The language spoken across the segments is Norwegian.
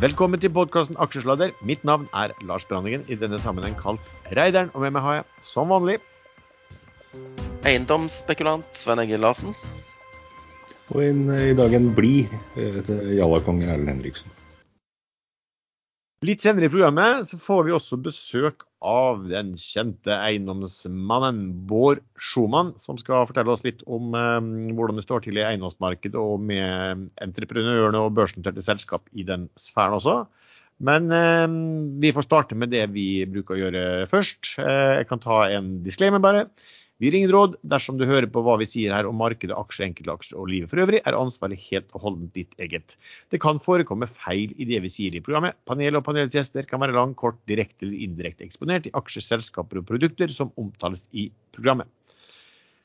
Velkommen til podkasten Aksjesladder. Mitt navn er Lars Branningen, i denne sammenheng kalt Reideren. Og med meg har jeg, som vanlig, Eiendomsspekulant Sven Egil Larsen. Og en, i dag en blid Jallakong Erlend Henriksen. Litt senere i programmet så får vi også besøk av den kjente eiendomsmannen Bård Schumann, som skal fortelle oss litt om eh, hvordan det står til i eiendomsmarkedet og med entreprenørene og børsnoterte selskap i den sfæren også. Men eh, vi får starte med det vi bruker å gjøre først. Eh, jeg kan ta en disclaimer bare. Vi ringer råd dersom du hører på hva vi sier her om markedet, aksjer, enkeltaksjer og livet for øvrig, er ansvaret helt og holdent ditt eget. Det kan forekomme feil i det vi sier i programmet. Panel og panelets gjester kan være lang, kort, direkte eller indirekte eksponert i aksjer, selskaper og produkter som omtales i programmet.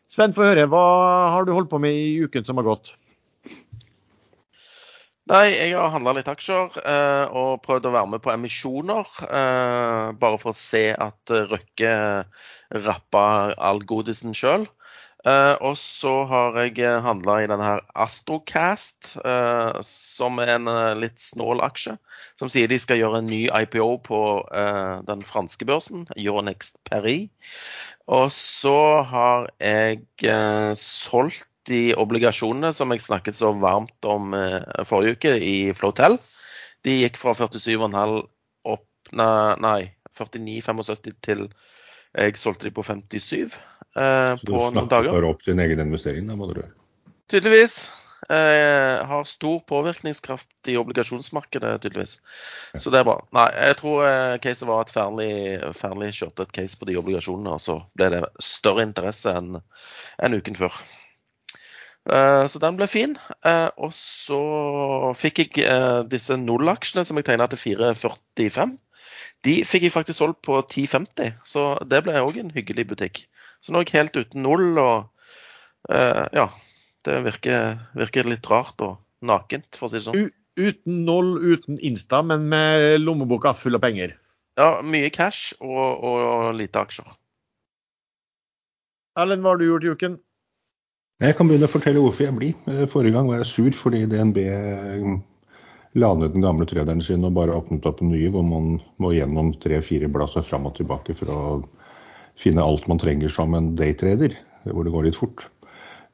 Sven, få høre. Hva har du holdt på med i uken som har gått? Nei, jeg har handla litt aksjer eh, og prøvd å være med på emisjoner. Eh, bare for å se at Røkke rappa all godisen sjøl. Eh, og så har jeg handla i denne her Astrocast, eh, som er en eh, litt snål aksje. Som sier de skal gjøre en ny IPO på eh, den franske børsen, Euronext Paris. Og så har jeg solgt de obligasjonene som jeg snakket så varmt om eh, forrige uke i Flotel. De gikk fra 47,5 opp Nei, 49,75 til jeg solgte de på 57 eh, på noen dager. Du snakker bare opp din egen investering, da, må du Tydeligvis. Eh, har stor påvirkningskraft i obligasjonsmarkedet, tydeligvis. Så det er bra. Nei, jeg tror eh, caset var at Fearnley kjørte et case på de obligasjonene, og så ble det større interesse enn en uken før. Eh, så den ble fin. Eh, og så fikk jeg disse disse nullaksjene som jeg tegna til 4,45. De fikk jeg faktisk solgt på 10,50, så det ble òg en hyggelig butikk. Så nå er jeg helt uten null, og ja. Det virker, virker litt rart og nakent, for å si det sånn. uten null, uten Insta, men med lommeboka full av penger? Ja, mye cash og, og, og lite aksjer. Erlend, hva har du gjort i uken? Jeg kan begynne å fortelle hvorfor jeg blir. Eh, forrige gang var jeg sur fordi DNB eh, la ned den gamle traderen sin og bare åpnet opp en ny, hvor man må gjennom tre-fire blad fram og tilbake for å finne alt man trenger som en daytrader, hvor det går litt fort.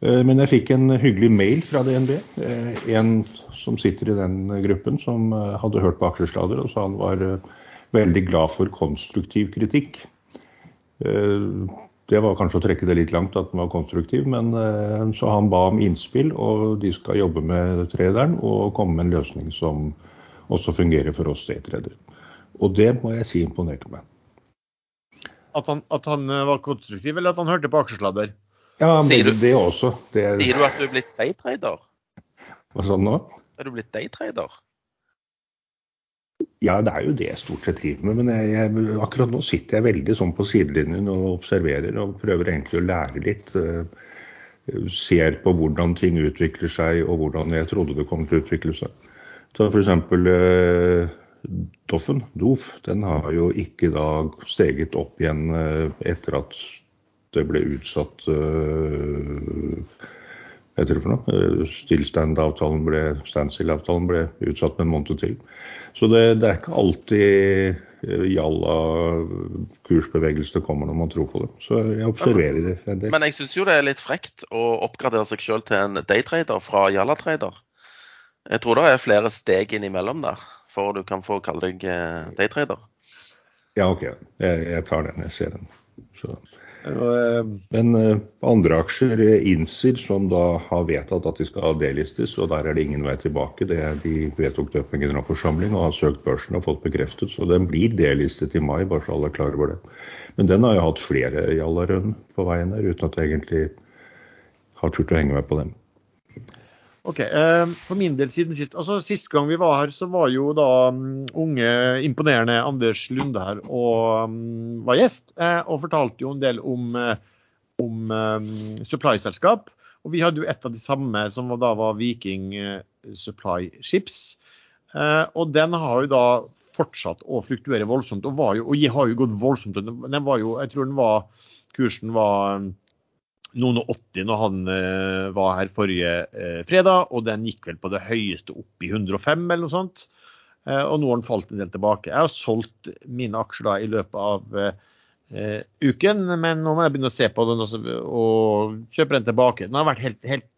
Eh, men jeg fikk en hyggelig mail fra DNB. En som sitter i den gruppen, som hadde hørt på aksjeslader, og sa han var veldig glad for konstruktiv kritikk. Det var kanskje å trekke det litt langt at den var konstruktiv, men eh, så han ba om innspill, og de skal jobbe med trederen og komme med en løsning som også fungerer for oss C-tredere. Og det må jeg si imponerte meg. At han, at han, eh, var konstruktiv, eller at han hørte på aksjesladder? Ja, men det også. Det... Sier du at du er blitt daytrader? Hva sa du nå? Er du blitt daytrader? Ja, det er jo det jeg stort sett driver med. Men jeg, jeg, akkurat nå sitter jeg veldig sånn på sidelinjen og observerer og prøver egentlig å lære litt. Uh, ser på hvordan ting utvikler seg og hvordan jeg trodde det kom til å utvikle seg. Så f.eks. Uh, Doffen, Dof, den har jo ikke da steget opp igjen uh, etter at det ble utsatt heter det for noe. Eh, stillstand-avtalen ble, standstill-avtalen ble utsatt med en måned til. Så det, det er ikke alltid eh, jalla kursbevegelse det kommer når man tror på det. Så jeg observerer det en del. Men jeg syns jo det er litt frekt å oppgradere seg sjøl til en daytrader fra jalla-trader. Jeg tror det er flere steg innimellom der, for du kan få kalle deg eh, daytrader. Ja, OK. Jeg, jeg tar den. Jeg ser den. Så. Men eh, andre aksjer, eh, som da har vedtatt at de skal delistes, og der er det ingen vei tilbake. Det, de vedtok det på en generalforsamling og har søkt børsen og fått bekreftet. Så den blir delistet i mai, bare så alle er klar over det. Men den har jo hatt flere jallarønn på veien der, uten at jeg egentlig har turt å henge meg på dem. Ok, eh, For min del siden sist altså Sist gang vi var her, så var jo da um, unge, imponerende Anders Lunde her og um, var gjest. Eh, og fortalte jo en del om, eh, om supply-selskap. Og vi hadde jo et av de samme, som da var Viking Supply Ships. Eh, og den har jo da fortsatt å fluktuere voldsomt, og, var jo, og har jo gått voldsomt. Den var jo, jeg tror den var, kursen var noen og 80 når han eh, var her forrige eh, fredag, og den gikk vel på det høyeste opp i 105 eller noe sånt. Eh, og nå har den falt en del tilbake. Jeg har solgt mine aksjer da i løpet av eh, uken, men nå må jeg begynne å se på den også, og kjøpe den tilbake. Den har vært helt, helt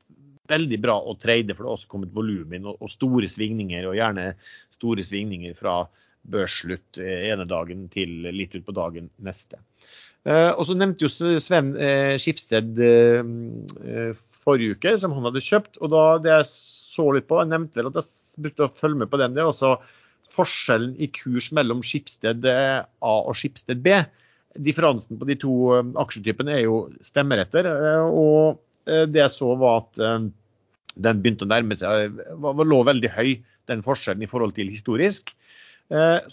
veldig bra å trade, for det har også kommet volum inn og, og, store svingninger, og gjerne store svingninger fra børsslutt eh, ene dagen til litt utpå dagen neste. Eh, og så nevnte jo Sven eh, Skipsted eh, forrige uke, som han hadde kjøpt. og da det jeg så litt på, jeg nevnte vel at jeg brukte å følge med på den. Det er også forskjellen i kurs mellom Skipsted A og Skipsted B. Differansen på de to aksjetypene er jo stemmeretter. Og det jeg så var at den begynte å nærme seg, var, lå veldig høy, den forskjellen i forhold til historisk.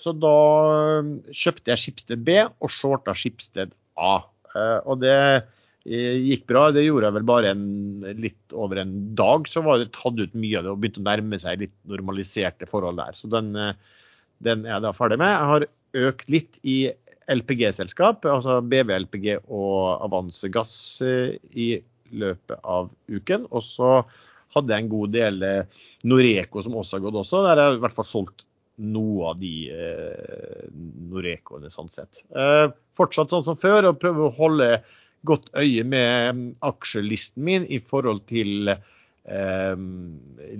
Så da kjøpte jeg Skipsted B og shorta Skipsted A. Og det gikk bra. Det gjorde jeg vel bare en, litt over en dag. Så var det tatt ut mye av det og begynte å nærme seg litt normaliserte forhold der. Så den, eh, den er jeg da ferdig med. Jeg har økt litt i LPG-selskap, altså BV LPG og Avanse Gass eh, i løpet av uken. Og så hadde jeg en god del eh, Noreco som også har gått også. Der jeg i hvert fall solgt noe av de eh, Norecoene sånn sett. Eh, fortsatt sånn som før, og prøve å holde godt øye med mm, aksjelisten min i forhold til eh,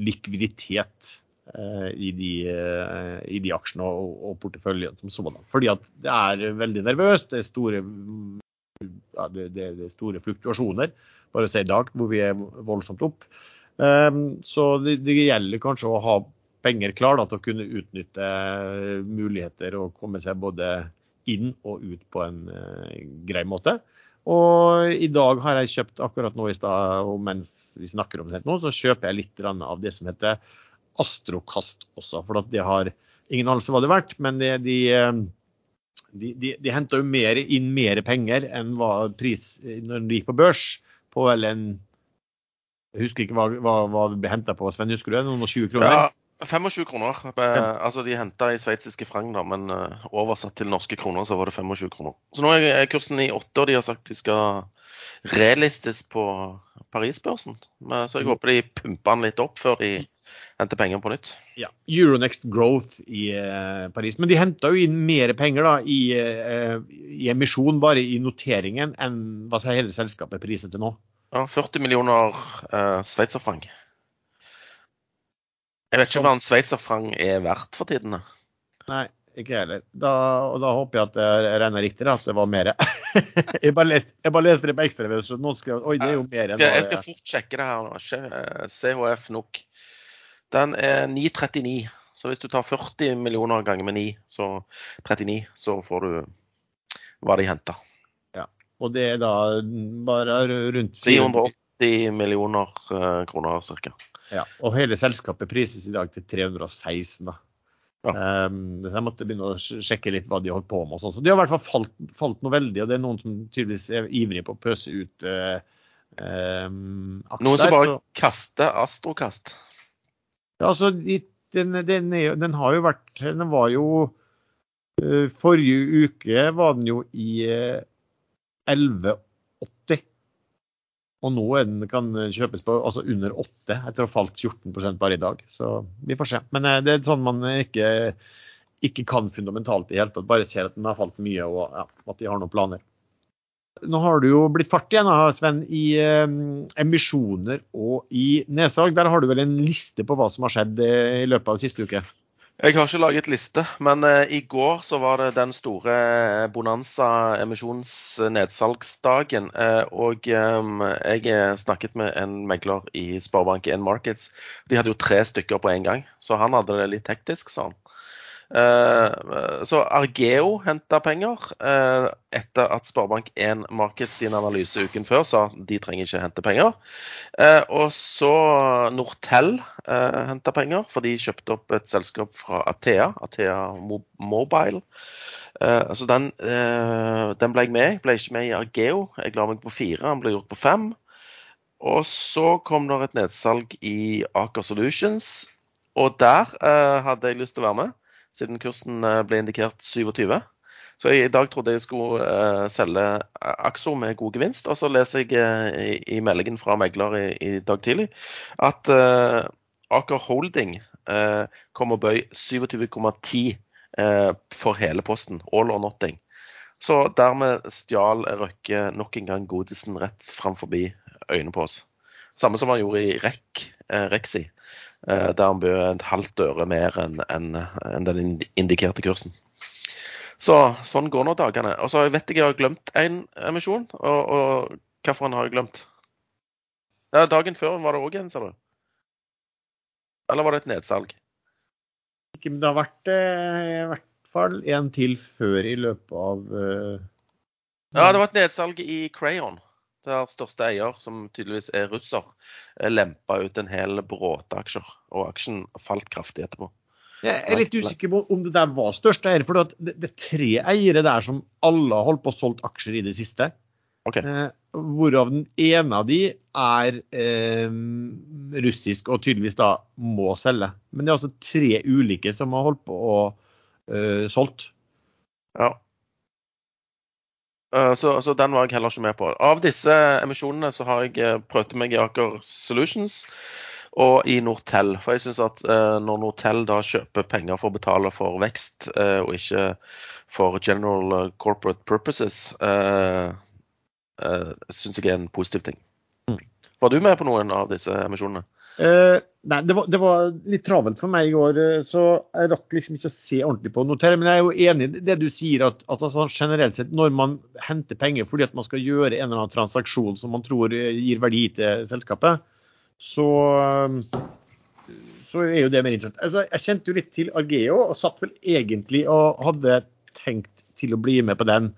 likviditet eh, i, de, eh, i, de, aksjene og, og porteføljen som sådan. Fordi at det er veldig nervøst. Det er store, ja, det, det, det er store fluktuasjoner. Bare se i dag hvor vi er voldsomt opp. Um, så det, det, gjelder kanskje å ha penger klar da, til å kunne utnytte muligheter og komme seg både inn og ut på en uh, grei måte. Og i dag har jeg kjøpt akkurat nå i stad, og mens vi snakker om det nå, så kjøper jeg litt av det som heter Astrokast også. For det har ingen anelse hva det er verdt, men de, de, de, de, de henta jo mer, inn mer penger enn hva pris når de gikk på børs. På vel en Jeg husker ikke hva, hva, hva det ble henta på, Sven, husker du det? Noen og 20 kroner? Ja. 25 kroner. Altså De henta i sveitsiske frang, da, men uh, oversatt til norske kroner så var det 25 kroner. Så nå er kursen i åtte, og de har sagt de skal relistes på Paris-børsen. Så jeg mm. håper de pumper den litt opp før de henter penger på nytt. Ja, Euronext Growth i uh, Paris. Men de henta jo inn mer penger da i, uh, i, emisjon, bare i noteringen, enn hva hele selskapet priset til nå. Ja, 40 millioner uh, sveitserfranc. Jeg vet ikke hva en sveitserfrang er verdt for tiden. Nei, ikke heller. Da, og da håper jeg at jeg regner riktig, at det var mer. jeg, bare leste, jeg bare leste det på ekstraveis, så noen skrev oi, det er jo mer enn. Jeg skal fort sjekke det her nå. CHF NOK. Den er 9,39. Så hvis du tar 40 millioner ganger med 9, så 39, så får du hva de henta. Ja. Og det er da bare rundt 380 millioner eh, kroner ca. Ja, og hele selskapet prises i dag til 316. da. Ja. Um, jeg måtte begynne å sjekke litt hva de holdt på med. Så De har i hvert fall falt, falt, noe veldig, og det er noen som tydeligvis er ivrige på å pøse ut uh, um, aksjer. Noen som bare så... kaster astrokast? Ja, altså, de, den, den, er, den, har jo vært Den var jo uh, Forrige uke var den jo i uh, 11 og nå er den kan kjøpes på altså under 8 etter å ha falt 14 bare i dag. Så vi får se. Men eh, det er sånn man ikke, ikke kan fundamentalt i hele tatt. Bare ser at den har falt mye og ja, at de har noen planer. Nå har du jo blitt fart igjen, Sven, i eh, emisjoner og i nedsalg. Der har du vel en liste på hva som har skjedd eh, i løpet av siste uke? Jeg har ikke laget liste, men uh, i går så var det den store Bonanza emisjonsnedsalgsdagen. Uh, og um, jeg snakket med en megler i Sparebank1 Markets. De hadde jo tre stykker på en gang, så han hadde det litt hektisk, sa han. Eh, så Argeo henta penger uh, etter at Sparebank1 Markets sin analyse uken før sa de trenger ikke hente penger. Uh, og så Nortel henta penger, for de kjøpte opp et selskap fra Athea, Athea Mobile. Altså den, den, ble jeg med. Jeg ble ikke med i Argeo. Jeg la meg på fire, han ble gjort på fem. Og så kom det et nedsalg i Aker Solutions, og der hadde jeg lyst til å være med siden kursen eh, ble indikert 27. Så i dag trodde jeg skulle uh, selge Axo med god gevinst. Og så leser jeg uh, i, i, meldingen fra megler i, i, dag tidlig at uh, Aker Holding uh, kommer og bøy 27,10 eh, for hele posten. All or nothing. Så dermed stjal Røkke nok en gang godisen rett fram forbi øynene på oss. Samme som han gjorde i REC, eh, Rexi, der han bød et halvt øre mer enn en, en den indikerte kursen. Så sånn går nå dagene. Og så vet jeg jeg har glemt en emisjon. Og, og hvilken har jeg glemt? Ja, dagen før var det òg en, ser du. Eller var det et nedsalg? Ikke, men det har vært eh, i hvert fall en til før i løpet av uh... Ja, det var et nedsalg i Crayon. Der største eier, som tydeligvis er russer, eh, lempa ut en hel bråte aksjer. Og aksjen falt kraftig etterpå. Jeg er litt usikker på om det der var største eier. For det, det er tre eiere der som alle har holdt på å solgt aksjer i det siste. Ok. Eh, hvorav den ene av de er eh, russisk og tydeligvis da må selge. Men det er altså tre ulike som har holdt på å eh, solgt. Ja. Eh, Så, så den var jeg heller ikke med på. Av disse emisjonene så har jeg eh, prøvd meg i Aker Solutions og i Nortel. For jeg syns at eh, når Nortel da kjøper penger for å betale for vekst, og ikke for general corporate purposes, eh, eh, syns jeg er en positiv ting. Mm. Var du med på noen av disse emisjonene? Eh, nei, det var, det var litt travelt for meg i går, eh, så jeg rakk liksom ikke å se ordentlig på notere. Men jeg er jo enig i det du sier, at, at altså, generelt sett når man henter penger fordi at man skal gjøre en eller annen transaksjon som man tror eh, gir verdi til selskapet, så, så er jo det mer interessant. Altså, jeg kjente jo litt til Argeo og satt vel egentlig og hadde tenkt til å bli med på den.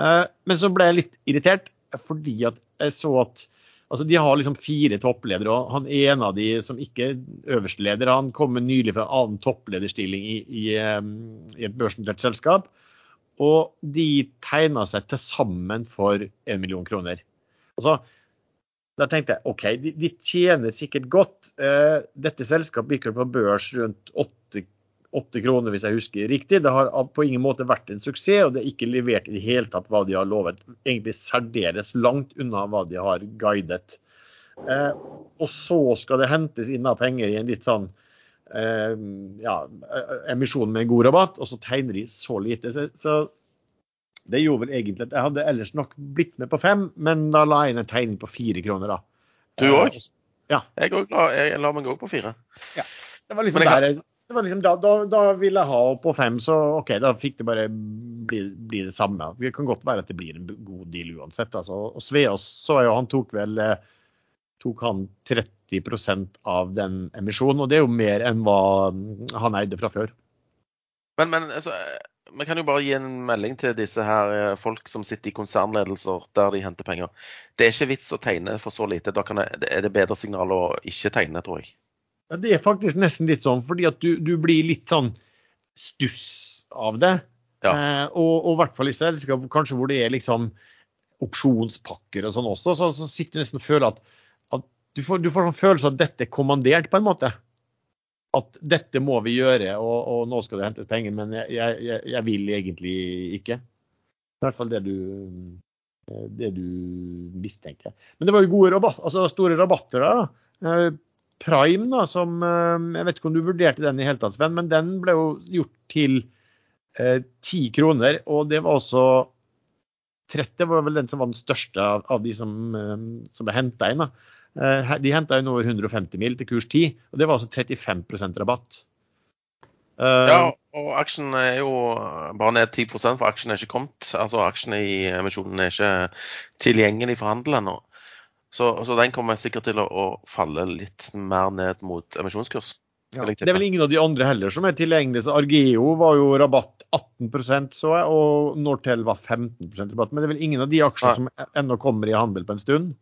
Eh, Men så ble jeg litt irritert fordi at jeg så at Altså, De har liksom fire toppledere, og han ene av de som ikke er øverste leder, han kommer nylig fra en annen topplederstilling i, i, i et børsnotert selskap. Og de tegna seg til sammen for en million kroner. Altså, da tenkte jeg OK, de, de tjener sikkert godt. Eh, dette selskapet gikk jo på børs rundt åtte åtte kroner, hvis jeg husker riktig. Det har på ingen måte vært en suksess, og det er ikke levert i det hele tatt hva de har lovet. Egentlig særdeles langt unna hva de har guidet. Eh, og så skal det hentes inn av penger i en litt sånn eh, ja, emisjon med god rabatt, og så tegner de så lite. Så, så det gjorde vel egentlig at jeg hadde ellers nok blitt med på fem, men da la jeg inn en tegning på fire kroner, da. Du òg? Ja. Jeg, la, jeg la meg òg på fire. Det var liksom der jeg det var liksom da, da, da ville jeg ha på fem, så OK, da fikk det bare bli, bli det samme. Det kan godt være at det blir en god deal uansett. Altså. Og Sveås så jo, han tok vel eh, tok han 30% av den emisjonen, og det er jo mer enn hva mm, han eide fra før. Men, men altså, vi kan jo bare gi en melding til disse her eh, folk som sitter i konsernledelser der de henter penger. Det er ikke vits å tegne for så lite. Da det, er det bedre signal å ikke tegne, tror jeg. Ja, det er faktisk nesten litt sånn, fordi at du, du blir litt sånn stuss av det. Ja. Eh, og, og i hvert fall i selskap kanskje hvor det er liksom opsjonspakker og sånn også, så, så sitter du nesten og føler at, at du får, du får en følelse av at dette er kommandert på en måte. At dette må vi gjøre, og, og nå skal det hentes penger, men jeg, jeg, jeg vil egentlig ikke. I hvert fall det du, det du mistenker. Men det var jo gode rabatt, altså store rabatter der. da. Eh, Prime, da, som eh, Jeg vet ikke om du vurderte den i hele tatt, Sven, men den ble jo gjort til eh, ti kroner. Og det var også 30 var vel den som var den største av, av de som, eh, som ble henta inn. da. Eh, De henta inn over 150 mil til kurs 10, og det var altså 35% rabatt. Eh, Ja, og aksjen er jo bare ned 10 for aksjen er ikke kommet. Altså aksjene i emisjonen er ikke tilgjengelig for handel ennå. Så, så den kommer sikkert til å, å falle litt mer ned mot emisjonskurs. Ja, det er vel ingen av de andre heller som er tilgjengelige. så Argeo var jo rabatt 18% så jeg, og Nortel var 15% rabatt. Men det er vel ingen av de aksjene som ennå kommer i handel på en stund.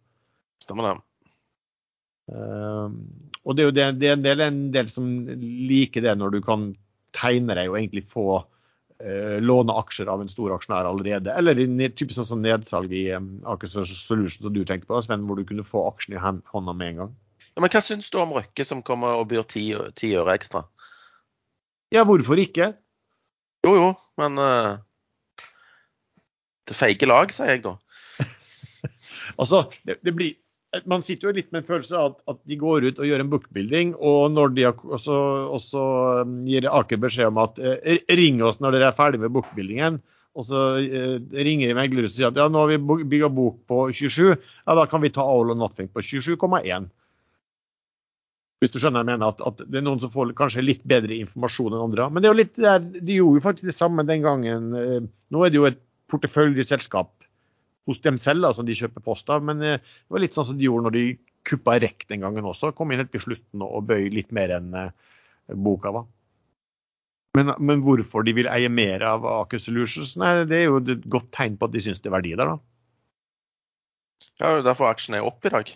Stemmer det. Eh, og det er jo det, det er en, del, en del som liker det når du kan tegne deg og egentlig få eh, låne aksjer av en stor aksjonær allerede. Eller typisk sånn nedsalg i um, Aker Solution som du tenkte på, Sven, hvor du kunne få aksjen i hånda med en gang. Ja, men hva syns du om Røkke som kommer og byr ti ti øre ekstra? Ja, hvorfor ikke? Jo jo, men uh, Det feige lag, sier jeg da. Altså, det, det blir man sitter jo litt med en følelse av at, at, de går ut og gjør en bookbuilding, og når de også, også um, gir Aker beskjed om at eh, ring oss når dere er ferdig med bookbuildingen, og så eh, ringer megler og sier at ja, nå har vi bygga bok på 27, ja da kan vi ta all or nothing på 27,1. Hvis du skjønner jeg mener at, at, det er noen som får kanskje litt bedre informasjon enn andre. Men det er jo litt der, de gjorde jo faktisk det samme den gangen. Eh, nå er det jo et porteføljeselskap hos dem selv da, som de kjøper post av. Men eh, det var litt sånn som de gjorde når de kuppa REC den gangen også. Kom inn helt på slutten og bøy litt mer enn eh, boka var. Men, men, hvorfor de vil eie mer av Aker Solutions, nei, det er jo et godt tegn på at de syns det er verdi der, da. Ja, derfor aksjen er opp i dag.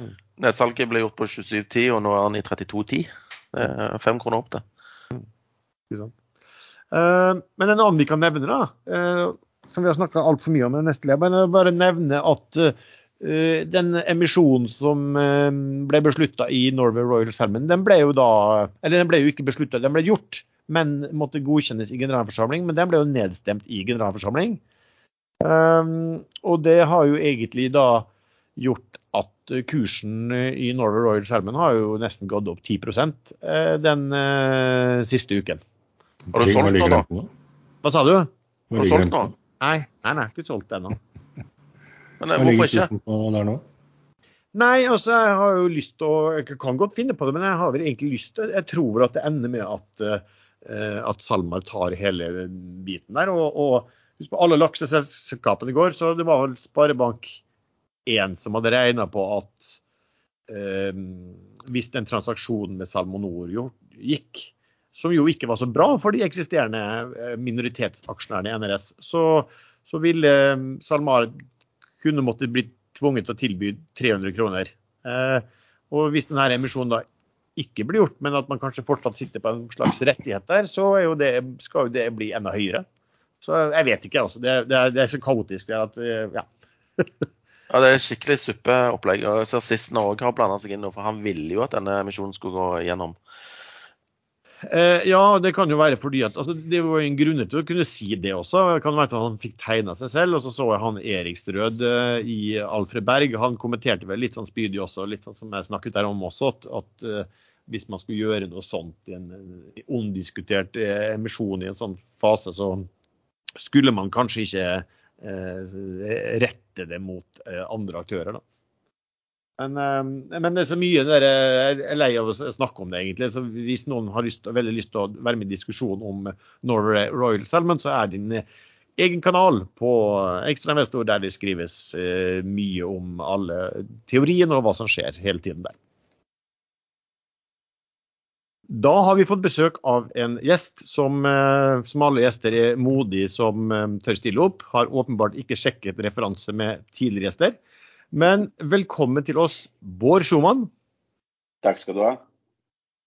Mm. Nedsalget ble gjort på 27,10, og nå er den i 32,10. Det er fem kroner opp, det. Mm. Uh, men en annen vi kan nevne, da, som vi har snakka altfor mye om i neste led, men bare nevne at uh, den emisjonen som ble beslutta i Norway Royal Salmon, den ble jo da Eller den ble jo ikke beslutta, den ble gjort, men måtte godkjennes i generalforsamling. Men den ble jo nedstemt i generalforsamling. og det har jo egentlig da gjort at kursen i Norway Royal Salmon har jo nesten gått opp 10% den siste uken. Har du solgt nå, da? Hva sa du? Har du solgt nå? Nei, nei, nei, ikke solgt ennå. Men eh, hvorfor ikke? Nei, altså jeg har jo lyst til å Jeg kan godt finne på det, men jeg har vel egentlig lyst til Jeg tror vel at det ender med at, uh, at SalMar tar hele biten der. Og, og husk på alle lakseselskapene i går, så det var vel Sparebank1 som hadde regna på at uh, hvis den transaksjonen med Salmonor gikk, som jo ikke var så bra for de eksisterende eh, minoritetsaksjonærene i NRS, så, så ville eh, SalMar kunne måtte bli tvunget til å tilby 300 kroner. Eh, og hvis denne emisjonen da ikke blir gjort, men at man kanskje fortsatt sitter på en slags rettighet der, så det, skal jo det bli enda høyere. Så jeg vet ikke, altså. Det, det, er, det er, så kaotisk at ja. ja, det er skikkelig suppeopplegg. Og jeg ser har blanda seg inn for han ville jo at denne emisjonen skulle gå gjennom. Eh, ja, det kan jo være fordi at altså, Det var en grunn til å kunne si det også. Det kan være at Han fikk tegna seg selv. Og så så jeg han Erikstrød eh, i Alfred Berg. Han kommenterte vel litt sånn spydig også, litt sånn som jeg snakket der om også, at, at uh, hvis man skulle gjøre noe sånt i en, omdiskutert emisjon i en sånn fase, så skulle man kanskje ikke eh, rette det mot andre aktører. da. Men, ehm, men, det er så mye der, jeg er lei av å snakke om det, egentlig. Så hvis noen har lyst, veldig lyst til å være med i diskusjon om Norway Royal Salmon, så er din egen kanal på Ekstrainvestor der det skrives eh, mye om alle teoriene og hva som skjer hele tiden der. Da har vi fått besøk av en gjest som, eh, som alle gjester er modig som eh, tør stille opp. Har åpenbart ikke sjekket referanse med tidligere gjester. Men velkommen til oss, Bård Schumann. Takk skal du ha.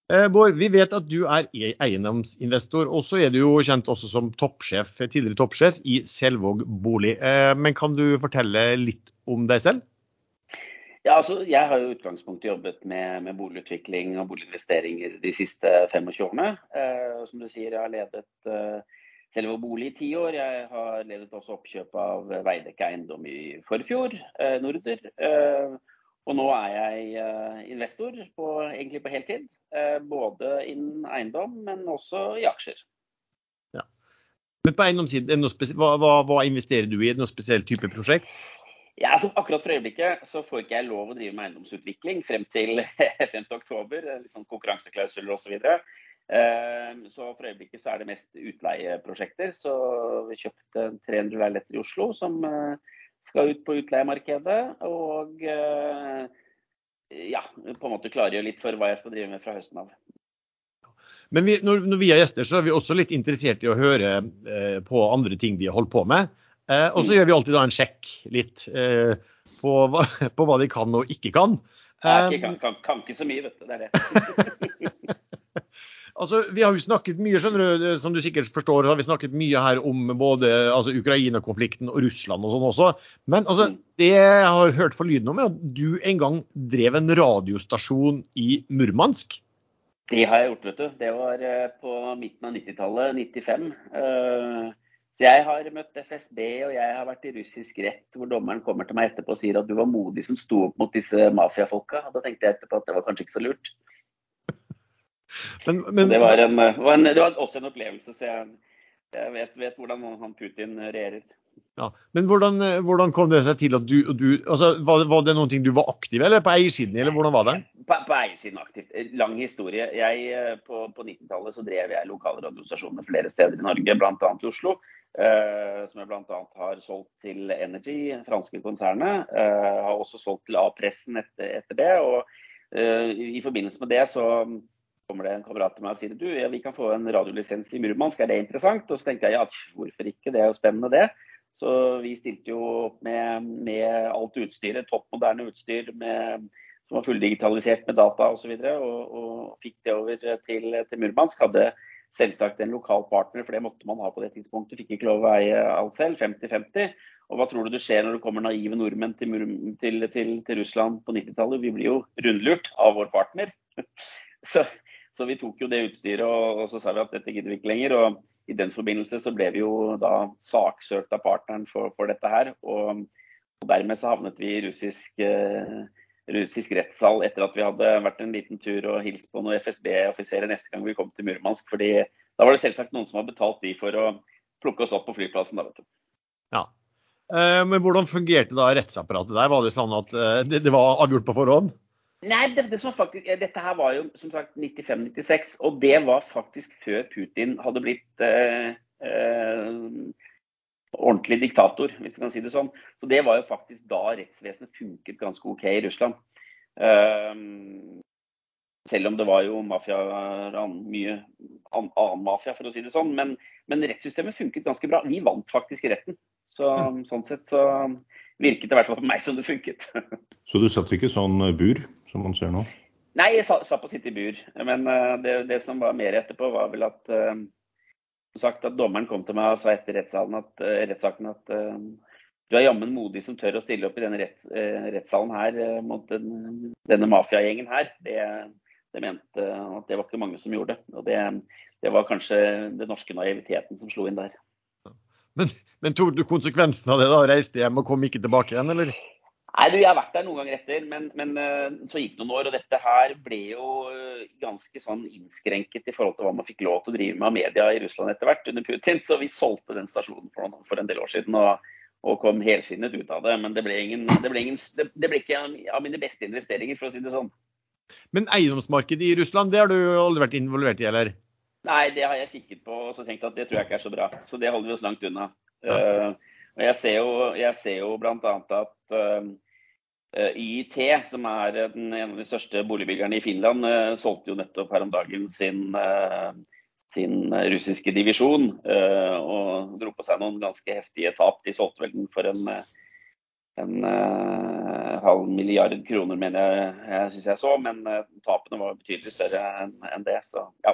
Eh, Bård, vi vet at du er e- eiendomsinvestor, og så er du jo kjent også som toppsjef, tidligere toppsjef i Selvåg bolig. Eh, men kan du fortelle litt om deg selv? Ja, altså, Jeg har jo utgangspunktet jobbet med, med boligutvikling og boliginvesteringer de siste 25 årene. Eh, som du sier, jeg har ledet eh, selve bolig i ti år. Jeg har ledet også oppkjøp av Veidekke eiendom i Forfjord, eh, Norder. Eh, og nå er jeg eh, investor, på, egentlig på heltid. Eh, både innen eiendom, men også i aksjer. Ja. Men på eiendomssiden, hva, hva, hva, investerer du i? Noe spesiell type prosjekt? Ja, altså akkurat for øyeblikket så får ikke jeg lov å drive med eiendomsutvikling frem til, frem til oktober. Litt sånn konkurranseklausuler osv. Så, så for øyeblikket så er det mest utleieprosjekter. Så vi kjøpte 300 leiligheter i Oslo som eh, skal ut på utleiemarkedet. Og eh, ja, på en måte klargjøre litt for hva jeg skal drive med fra høsten av. Men vi, når, når, vi er gjester, så er vi også litt interessert i å høre eh, på andre ting de har holdt på med. Eh, og så mm. gjør vi alltid da en sjekk litt eh, på, hva, på, hva, de kan og ikke kan. Jeg kan, kan, kan, ikke så mye, vet du. Det er det. Altså, Vi har jo snakket mye, skjønner du, som du sikkert forstår, har vi snakket mye her om både altså, Ukraina-konflikten og Russland og sånn også. Men altså, mm. det jeg har hørt for lyden om, er at du en gang drev en radiostasjon i Murmansk? Det har jeg gjort, vet du. Det var eh, på midten av 90-tallet, 95. Så jeg har møtt FSB, og jeg har vært i russisk rett, hvor dommeren kommer til meg etterpå og sier at du var modig som sto opp mot disse mafiafolka. Da tenkte jeg etterpå at det var kanskje ikke så lurt. Men, men, det, var en, var en, det, var også en opplevelse, så jeg, jeg vet, vet, hvordan han Putin regjerer. Ja, men hvordan, hvordan, kom det seg til at du, du altså, var, var, det noen ting du var aktiv eller på eiersiden, eller hvordan var det? På, på eiersiden aktivt. Lang historie. Jeg, eh, på, på 90-tallet så drev jeg lokale radiostasjoner flere steder i Norge, bl.a. i Oslo. Eh, som jeg bl.a. har solgt til Energy, franske konsernet. Eh, har også solgt til A-pressen etter, etter, det. og eh, I forbindelse med det så kommer det en kamerat til meg og sier du, ja, vi kan få en radiolisens i Murmansk, er det interessant? Og så tenkte jeg ja, hvorfor ikke, det er jo spennende det. Så vi stilte jo opp med, med alt utstyret, topp moderne utstyr med, som var fulldigitalisert med data osv. Og, så og, og fikk det over til, til Murmansk. Hadde selvsagt en lokal partner, for det måtte man ha på det tidspunktet. Fikk ikke lov å eie alt selv, 50-50. Og hva tror du det skjer når det kommer naive nordmenn til, til, til, Russland på 90-tallet? Vi blir jo rundlurt av vår partner. Så så vi tok jo det utstyret og, og så sa vi at dette gidder vi ikke lenger. og i den forbindelse så ble vi jo da saksøkt av partneren for, for dette her. Og, og, dermed så havnet vi i russisk, eh, russisk rettssal etter at vi hadde vært en liten tur og hilst på noen FSB-offiserer neste gang vi kom til Murmansk. fordi da var det selvsagt noen som hadde betalt de for å plukke oss opp på flyplassen. da, vet du. Ja. Uh, men hvordan fungerte da rettsapparatet der? Var det sånn at det, det var avgjort på forhånd? Nei, det, det faktisk, eh, dette her var jo som sagt 95-96, og det var faktisk før Putin hadde blitt eh, eh, ordentlig diktator, hvis vi kan si det sånn. Så det var jo faktisk da rettsvesenet funket ganske OK i Russland. Eh, selv om det var jo mafia, mye annen mafia, for å si det sånn. Men, men rettssystemet funket ganske bra. Vi vant faktisk i retten. Så. Sånn sett så virket det i hvert fall på meg som det funket. så du satt ikke sånn bur? Som man ser nå? Nei, jeg sa, og sitte i bur. Men uh, det, det, som var mer etterpå, var vel at uh, sagt at dommeren kom til meg og sa etter at, uh, rettssaken at du er jammen modig som tør å stille opp i denne retts, rettssalen her mot den, denne mafiagjengen her. Det, det, mente at det var ikke mange som gjorde. Og det, det var kanskje den norske naiviteten som slo inn der. Men, men tok du konsekvensen av det da? Reiste hjem og kom ikke tilbake igjen, eller? Nei, du, Jeg har vært der noen ganger etter, men, men eh, så gikk det noen år. Og dette her ble jo eh, ganske sånn innskrenket i forhold til hva man fikk lov til å drive med av media i Russland etter hvert under Putin. Så vi solgte den stasjonen for, for en del år siden og, og kom helskinnet ut av det. Men det ble, ingen, det, ble ingen, det, det ble, ikke av mine beste investeringer, for å si det sånn. Men eiendomsmarkedet i Russland, det har du aldri vært involvert i, eller? Nei, det har jeg kikket på og så tenkt at det tror jeg ikke er så bra. Så det holder vi oss langt unna. Ja. Uh, og jeg ser jo, jeg ser jo bl.a. at uh, eh, IIT, som er den, en av de største boligbyggerne i Finland, uh, solgte jo nettopp her om dagen sin, uh, sin russiske divisjon. og dro på seg noen ganske heftige tap. De solgte vel den for en, en halv milliard kroner, mener jeg, jeg syns jeg så. Men tapene var betydelig større enn en det. Så ja.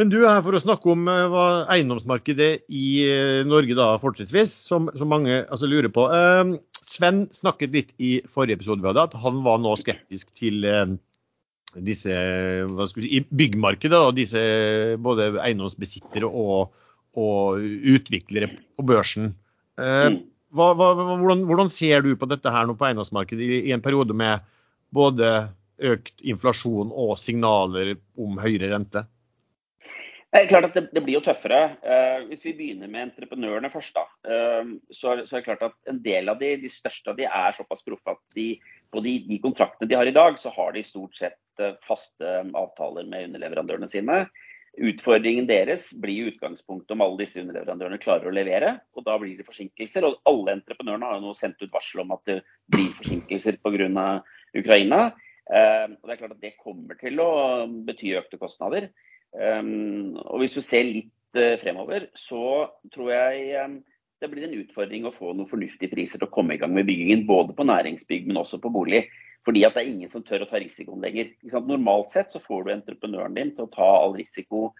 Men du er her for å snakke om eh, hva eiendomsmarkedet i eh, Norge da fortrinnsvis, som, som mange altså, lurer på. Eh, Sven snakket litt i forrige episode vi hadde, at han var nå skeptisk til eh, disse hva skal vi si, byggmarkedet. og disse Både eiendomsbesittere og, og utviklere på børsen. Eh, mm. hva, hva, hvordan, hvordan, ser du på dette her nå på eiendomsmarkedet i, i en periode med både økt inflasjon og signaler om høyere rente? Det er klart at det, det blir jo tøffere. Eh, hvis vi begynner med entreprenørene først, da, eh, så, så, er det klart at en del av de, de største av de er såpass proffe at de, på de, de, kontraktene de har i dag, så har de stort sett uh, faste avtaler med underleverandørene sine. Utfordringen deres blir i utgangspunktet om alle disse underleverandørene klarer å levere. og Da blir det forsinkelser. og Alle entreprenørene har jo nå sendt ut varsel om at det blir forsinkelser pga. Ukraina. og Det er klart at det kommer til å bety økte kostnader. Um, og hvis du ser litt uh, fremover, så tror jeg um, det blir en utfordring å få noen fornuftige priser til å komme i gang med byggingen. Både på næringsbygg, men også på bolig. Fordi at det er ingen som tør å ta risikoen lenger. Normalt sett så får du entreprenøren din til å ta all risiko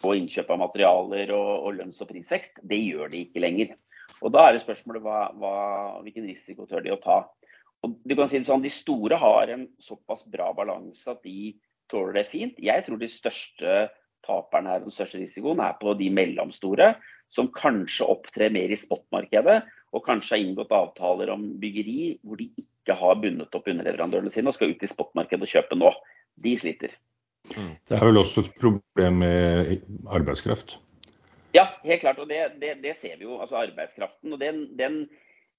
på innkjøp av materialer og, og lønns- og prisvekst. Det gjør de ikke lenger. Og Da er det spørsmålet hva, hva, hvilken risiko tør de å ta. Og du kan si det sånn, De store har en såpass bra balanse at de tåler det fint. Jeg tror de største taperne er den største risikoen, er på de mellomstore, som kanskje opptrer mer i spotmarkedet, og kanskje har inngått avtaler om byggeri hvor de ikke har bundet opp underleverandørene sine og skal ut i spotmarkedet og kjøpe nå. De sliter. Mm. Det er vel også et problem med arbeidskraft? Ja, helt klart. Og det, det, det ser vi jo. Altså arbeidskraften. og den, den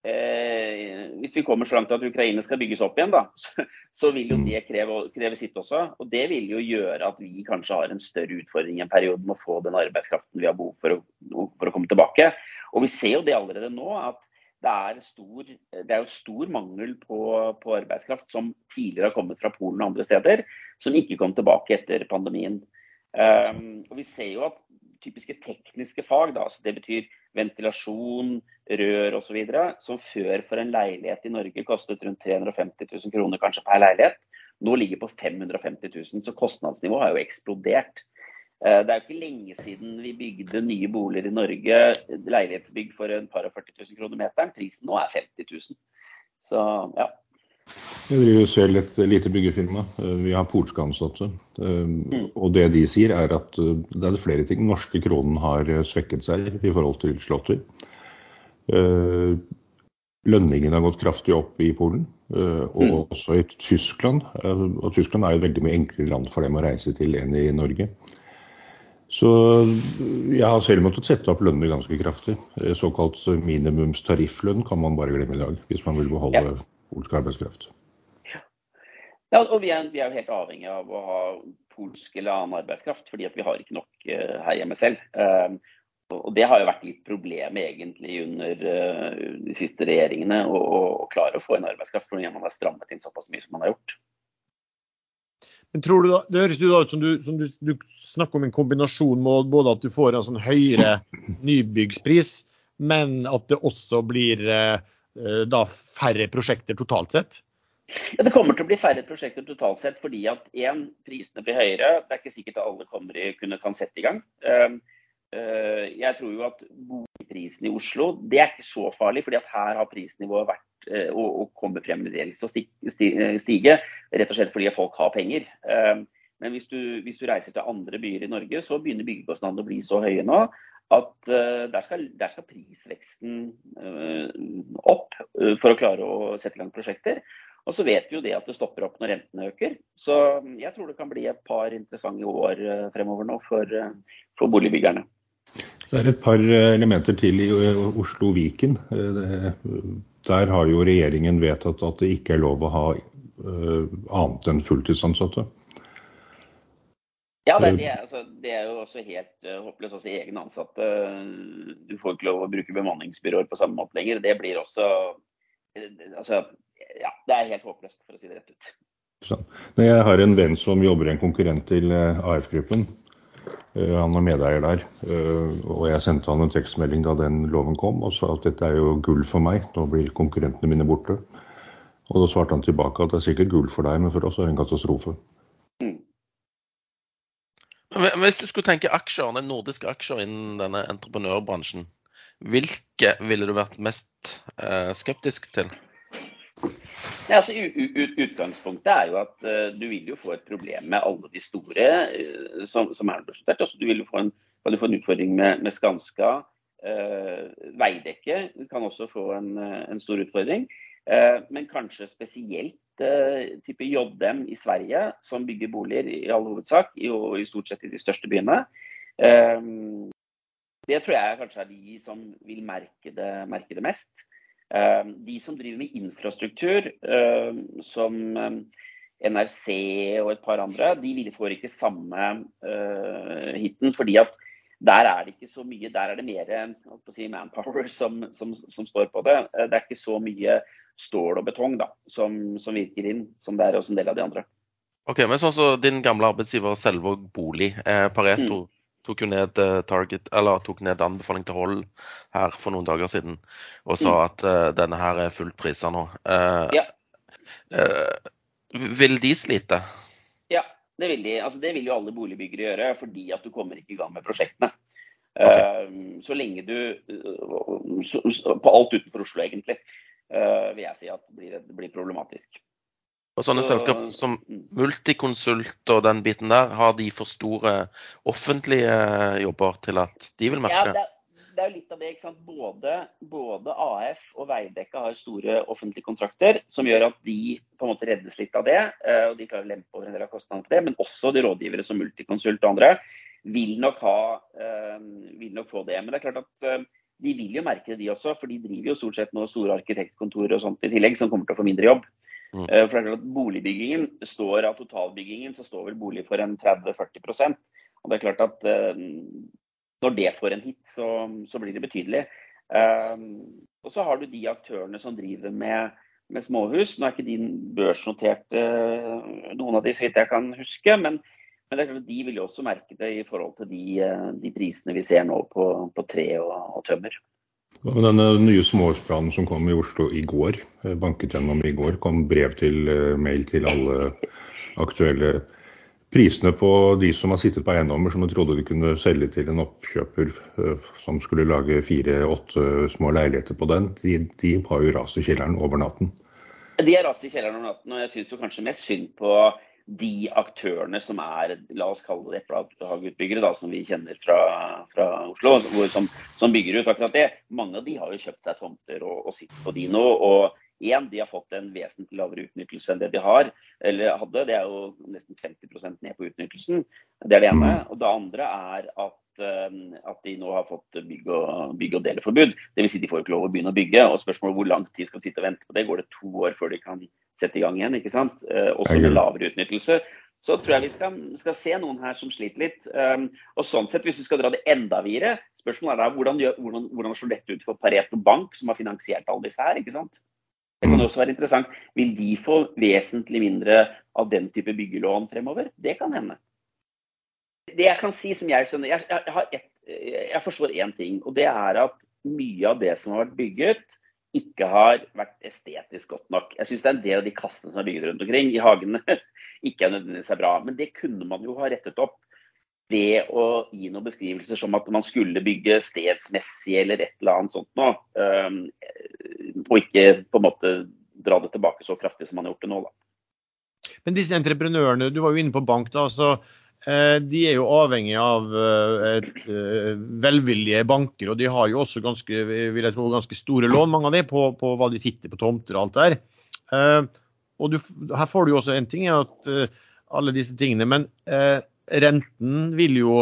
Eh, hvis vi kommer så langt at Ukraina skal bygges opp igjen, da, så, så vil jo mm. det kreve, kreve, sitt også. Og det vil jo gjøre at vi kanskje har en større utfordring i en periode med å få den arbeidskraften vi har behov for å, for å komme tilbake. Og vi ser jo det allerede nå, at det er, stor, det er jo stor mangel på, på, arbeidskraft som tidligere har kommet fra Polen og andre steder, som ikke kom tilbake etter pandemien. Um, og Vi ser jo at typiske tekniske fag, da, altså det betyr ventilasjon, rør osv., som før for en leilighet i Norge kostet rundt 350 000 kroner kanskje per leilighet, nå ligger på 550 000. Så kostnadsnivået har jo eksplodert. Eh, det er jo ikke lenge siden vi bygde nye boliger i Norge, leilighetsbygg for en par og 40 000 kroner meteren. Prisen nå er 50 000. Så ja. Jeg driver selv et lite byggefirma. Eh, vi har polske ansatte. Eh. Og det de sier er at eh, det er flere ting. Norske kronen har svekket seg i forhold til slåtter. Lønningen har gått kraftig opp i Polen, og mm. også i Tyskland. Og Tyskland er jo et veldig mye enklere land for dem å reise til enn i Norge. Så jeg har selv måttet sette opp lønnene ganske kraftig. Såkalt minimumstarifflønn kan man bare glemme i dag, hvis man vil beholde ja. Polsk arbeidskraft. Ja, og vi er, vi er, jo helt avhengig av å ha polsk eller annen arbeidskraft, fordi vi har ikke nok uh, her hjemme selv. Um, og Det har jo vært litt problemet egentlig under uh, de siste regjeringene, å, å, klare å få en arbeidskraft fordi man har strammet inn såpass mye som man har gjort. Men tror du da, Det høres jo ut som, du, som du, du, snakker om en kombinasjon med både at du får en sånn høyere nybyggspris, men at det også blir uh, da færre prosjekter totalt sett? Ja, Det kommer til å bli færre prosjekter totalt sett fordi at én, prisene blir høyere. Det er ikke sikkert at alle kommer i, kunne, kan sette i gang. Uh, uh, jeg tror jo at boligprisen i Oslo det er ikke så farlig, fordi at her har prisnivået vært å og, og kommer fremdeles til å stige, rett og slett fordi folk har penger. Ehm, men hvis du, hvis du, reiser til andre byer i Norge, så begynner byggekostnadene å bli så høye nå at der skal, der, skal, prisveksten opp for å klare å sette i gang prosjekter. Og så vet vi jo det at det stopper opp når rentene øker. Så jeg tror det kan bli et par interessante år eh, fremover nå for, eh, for boligbyggerne. Det er et par eh, elementer til i Oslo Viken. Der har jo regjeringen vedtatt at det ikke er lov å ha annet enn fulltidsansatte. Ja, det er, altså, det er, jo også helt uh, håpløst. Også egne ansatte. Du får ikke lov å bruke bemanningsbyråer på samme måte lenger. Det blir også altså, ja, det er helt håpløst, for å si det rett ut. Sånn. Jeg har en venn som jobber i en konkurrent til eh, AF-gruppen. Eh, han er medeier der. Eh, og jeg sendte han en tekstmelding da den loven kom og sa at dette er jo gull for meg, nå blir konkurrentene mine borte. Og da svarte han tilbake at det er sikkert gull for deg, men for oss er det en katastrofe. Hvis du skulle tenke aksjer, nordiske aksjer innen denne entreprenørbransjen, hvilke ville du vært mest skeptisk til? Ja, altså, utgangspunktet er jo at uh, du vil jo få et problem med alle de store uh, som, som, er børsnotert. Altså, du vil jo få en, kan få en utfordring med, med Skanska. Uh, Veidekke kan også få en, en stor utfordring. men kanskje spesielt type JM i Sverige, som bygger boliger i all hovedsak, og i stort sett i de største byene. det tror jeg kanskje er de som vil merke det, merke det mest. Eh, de som driver med infrastruktur, eh, som eh, NRC og et par andre, de får ikke samme hiten. fordi at der er det ikke så mye, der er det mer si, manpower som, som, som, står på det. Det er ikke så mye stål og betong da, som, som virker inn, som det er hos en del av de andre. Ok, men sånn så Din gamle arbeidsgiver Selvåg Bolig, eh, Pareto, mm tok jo ned eh, target, eller tok ned anbefaling til hold her for noen dager siden og sa mm. at uh, denne her er fullt prisa nå. Eh, ja. uh, vil de slite? Ja, det vil de. Altså, det vil jo alle boligbyggere gjøre, fordi at du kommer ikke i gang med prosjektene. Okay. Så lenge du På alt utenfor Oslo, egentlig, vil jeg si at det blir, det blir problematisk. Og sånne Så- selskap som Mm. Multiconsult og den biten der, har de for store offentlige jobber til at de vil Ja, merke det, det? Det er jo litt av det. ikke sant? Både, både AF og Veidekke har store offentlige kontrakter, som gjør at de på en måte reddes litt av det. eh, og De klarer å lempe over en del av kostnadene på det. Men også de rådgivere som Multiconsult og andre vil nok, ha, eh, vil nok få det. Men det er klart at eh, de vil jo merke det, de også. For de driver jo stort sett nå store arkitektkontorer og sånt i tillegg, som kommer til å få mindre jobb. Mm. For det er klart at Boligbyggingen står av totalbyggingen, så står vel bolig for en 30-40% Og det er klart at når det får en hit, så, så blir det betydelig. Um, og så har du de aktørene som driver med, med småhus. Nå er ikke de børsnotert, uh, noen av de, så vidt jeg kan huske. Men, men de vil jo også merke det i forhold til de, uh, de prisene vi ser nå på, på tre og, og tømmer. Og Denne nye småhusplanen som kom i Oslo i går, banket gjennom i går, kom brev til uh, mail til alle aktuelle. Prisene på de som har sittet på eiendommer som de trodde de kunne selge til en oppkjøper eh, som skulle lage fire-åtte små leiligheter på den, de, de har jo rast i kjelleren over natten. De har rast i kjelleren over natten, og jeg syns kanskje mest synd på de aktørene som er, la oss kalle det eplehageutbyggere, som vi kjenner fra, fra Oslo, hvor, som, som bygger ut akkurat det. Mange av de har jo kjøpt seg tomter og, og sitter på de nå. og en, de har fått en vesentlig lavere utnyttelse enn det de har, eller hadde. Det er jo nesten 50% ned på utnyttelsen. Det er det ene. Og det andre er at, eh, at de nå har fått bygg- og, bygg og deleforbud. Dvs. Si de får ikke lov å begynne å bygge. og Spørsmålet hvor lang tid skal de sitte og vente på det. Går det to år før de kan sette i gang igjen? ikke sant? Eh, Også med lavere utnyttelse. Så tror jeg vi skal, skal se noen her som sliter litt. Um, og sånn sett, Hvis du skal dra det enda videre, spørsmålet er da hvordan, hvordan, hvordan slår dette ut for Pareto Bank, som har finansiert alle disse her? ikke sant? Det kan også være interessant. Vil de få vesentlig mindre av den type byggelån fremover? Det kan hende. Det jeg kan si som jeg skjønner Jeg, jeg, et, jeg forstår én ting, og det er at mye av det som har vært bygget, ikke har vært estetisk godt nok. Jeg syns det er en del av de kassene som er bygget rundt omkring i hagene, ikke er nødvendigvis er bra. Men det kunne man jo ha rettet opp ved å gi noen beskrivelser som at man skulle bygge stedsmessig eller et eller annet sånt noe. Og ikke på en måte dra det tilbake så kraftig som man har gjort det nå. Da. Men disse entreprenørene, du var jo inne på bank, da. så eh, De er jo avhengig av eh, et, eh, velvillige banker, og de har jo også ganske, vil jeg tro, ganske store lån, mange av de, på, på hva de sitter på tomter og alt der. Og du, her får du jo også en ting, at alle disse tingene, men renten vil jo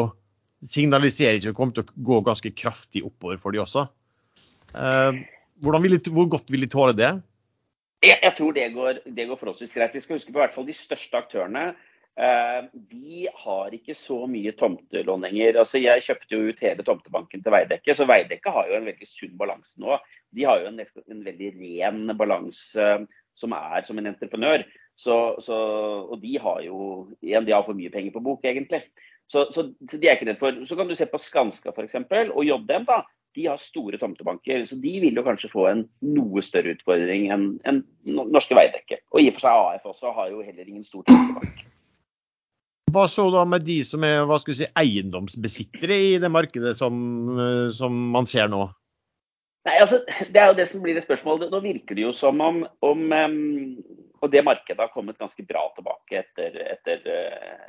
signalisere ikke kommer til å gå ganske kraftig oppover for de også. Eh, de, hvor godt vil de tåle det? Jeg, jeg tror det går, det går forholdsvis greit. Vi skal huske på hvert fall de største aktørene. Eh, de har ikke så mye tomtelån lenger. Altså, jeg kjøpte jo ut hele tomtebanken til Veidekke, så Veidekke har jo en veldig sunn balanse nå. De har jo en, en veldig ren balanse som er som en entreprenør. Så, så, og de har jo igjen, de har for mye penger på bok, egentlig. Så, så, så de er ikke redd for. Så kan du se på Skanska f.eks. og JDM. da, De har store tomtebanker. Så de vil jo kanskje få en noe større utfordring enn en norske Veidekke. Og i og for seg AF også har jo heller ingen stor tomtebank. Hva så da med de som er hva skal vi si, eiendomsbesittere i det markedet som, som man ser nå? Nei, altså, Det er jo det som blir et spørsmål. Nå virker det jo som om, om um, og det markedet har kommet ganske bra tilbake etter, etter,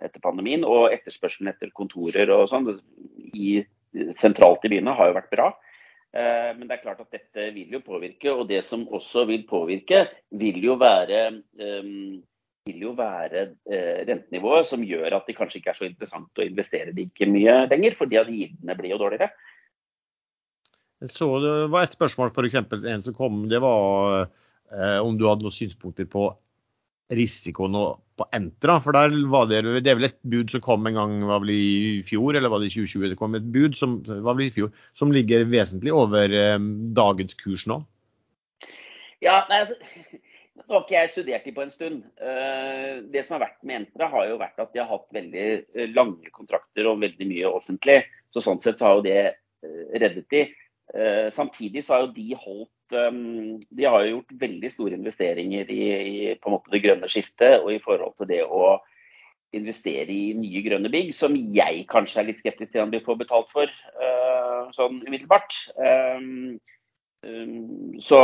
etter pandemien. Og etterspørselen etter kontorer og sånn sentralt i byene har jo vært bra. Uh, men det er klart at dette vil jo påvirke. Og det som også vil påvirke, vil jo være, um, vil jo være rentenivået som gjør at det kanskje ikke er så interessant å investere like mye lenger, fordi at gildene blir jo dårligere. Så det var et spørsmål, f.eks. en som kom, det var eh, om du hadde noen synspunkter på risikoen på Entra. For der var det, det er vel et bud som kom en gang var vel i fjor, eller var det i 2020? Det kom et bud som, var vel i fjor, som ligger vesentlig over eh, dagens kurs nå. Ja, nei, altså, Nå har ikke jeg studert de på en stund. Uh, det som har vært med Entra, har jo vært at de har hatt veldig lange kontrakter og veldig mye offentlig. Så Sånn sett så har jo det reddet de. Uh, samtidig så har jo de holdt um, De har jo gjort veldig store investeringer i, i, på en måte det grønne skiftet og i forhold til det å investere i nye grønne bygg, som jeg kanskje er litt skeptisk til om de får betalt for uh, sånn umiddelbart. Um, um, så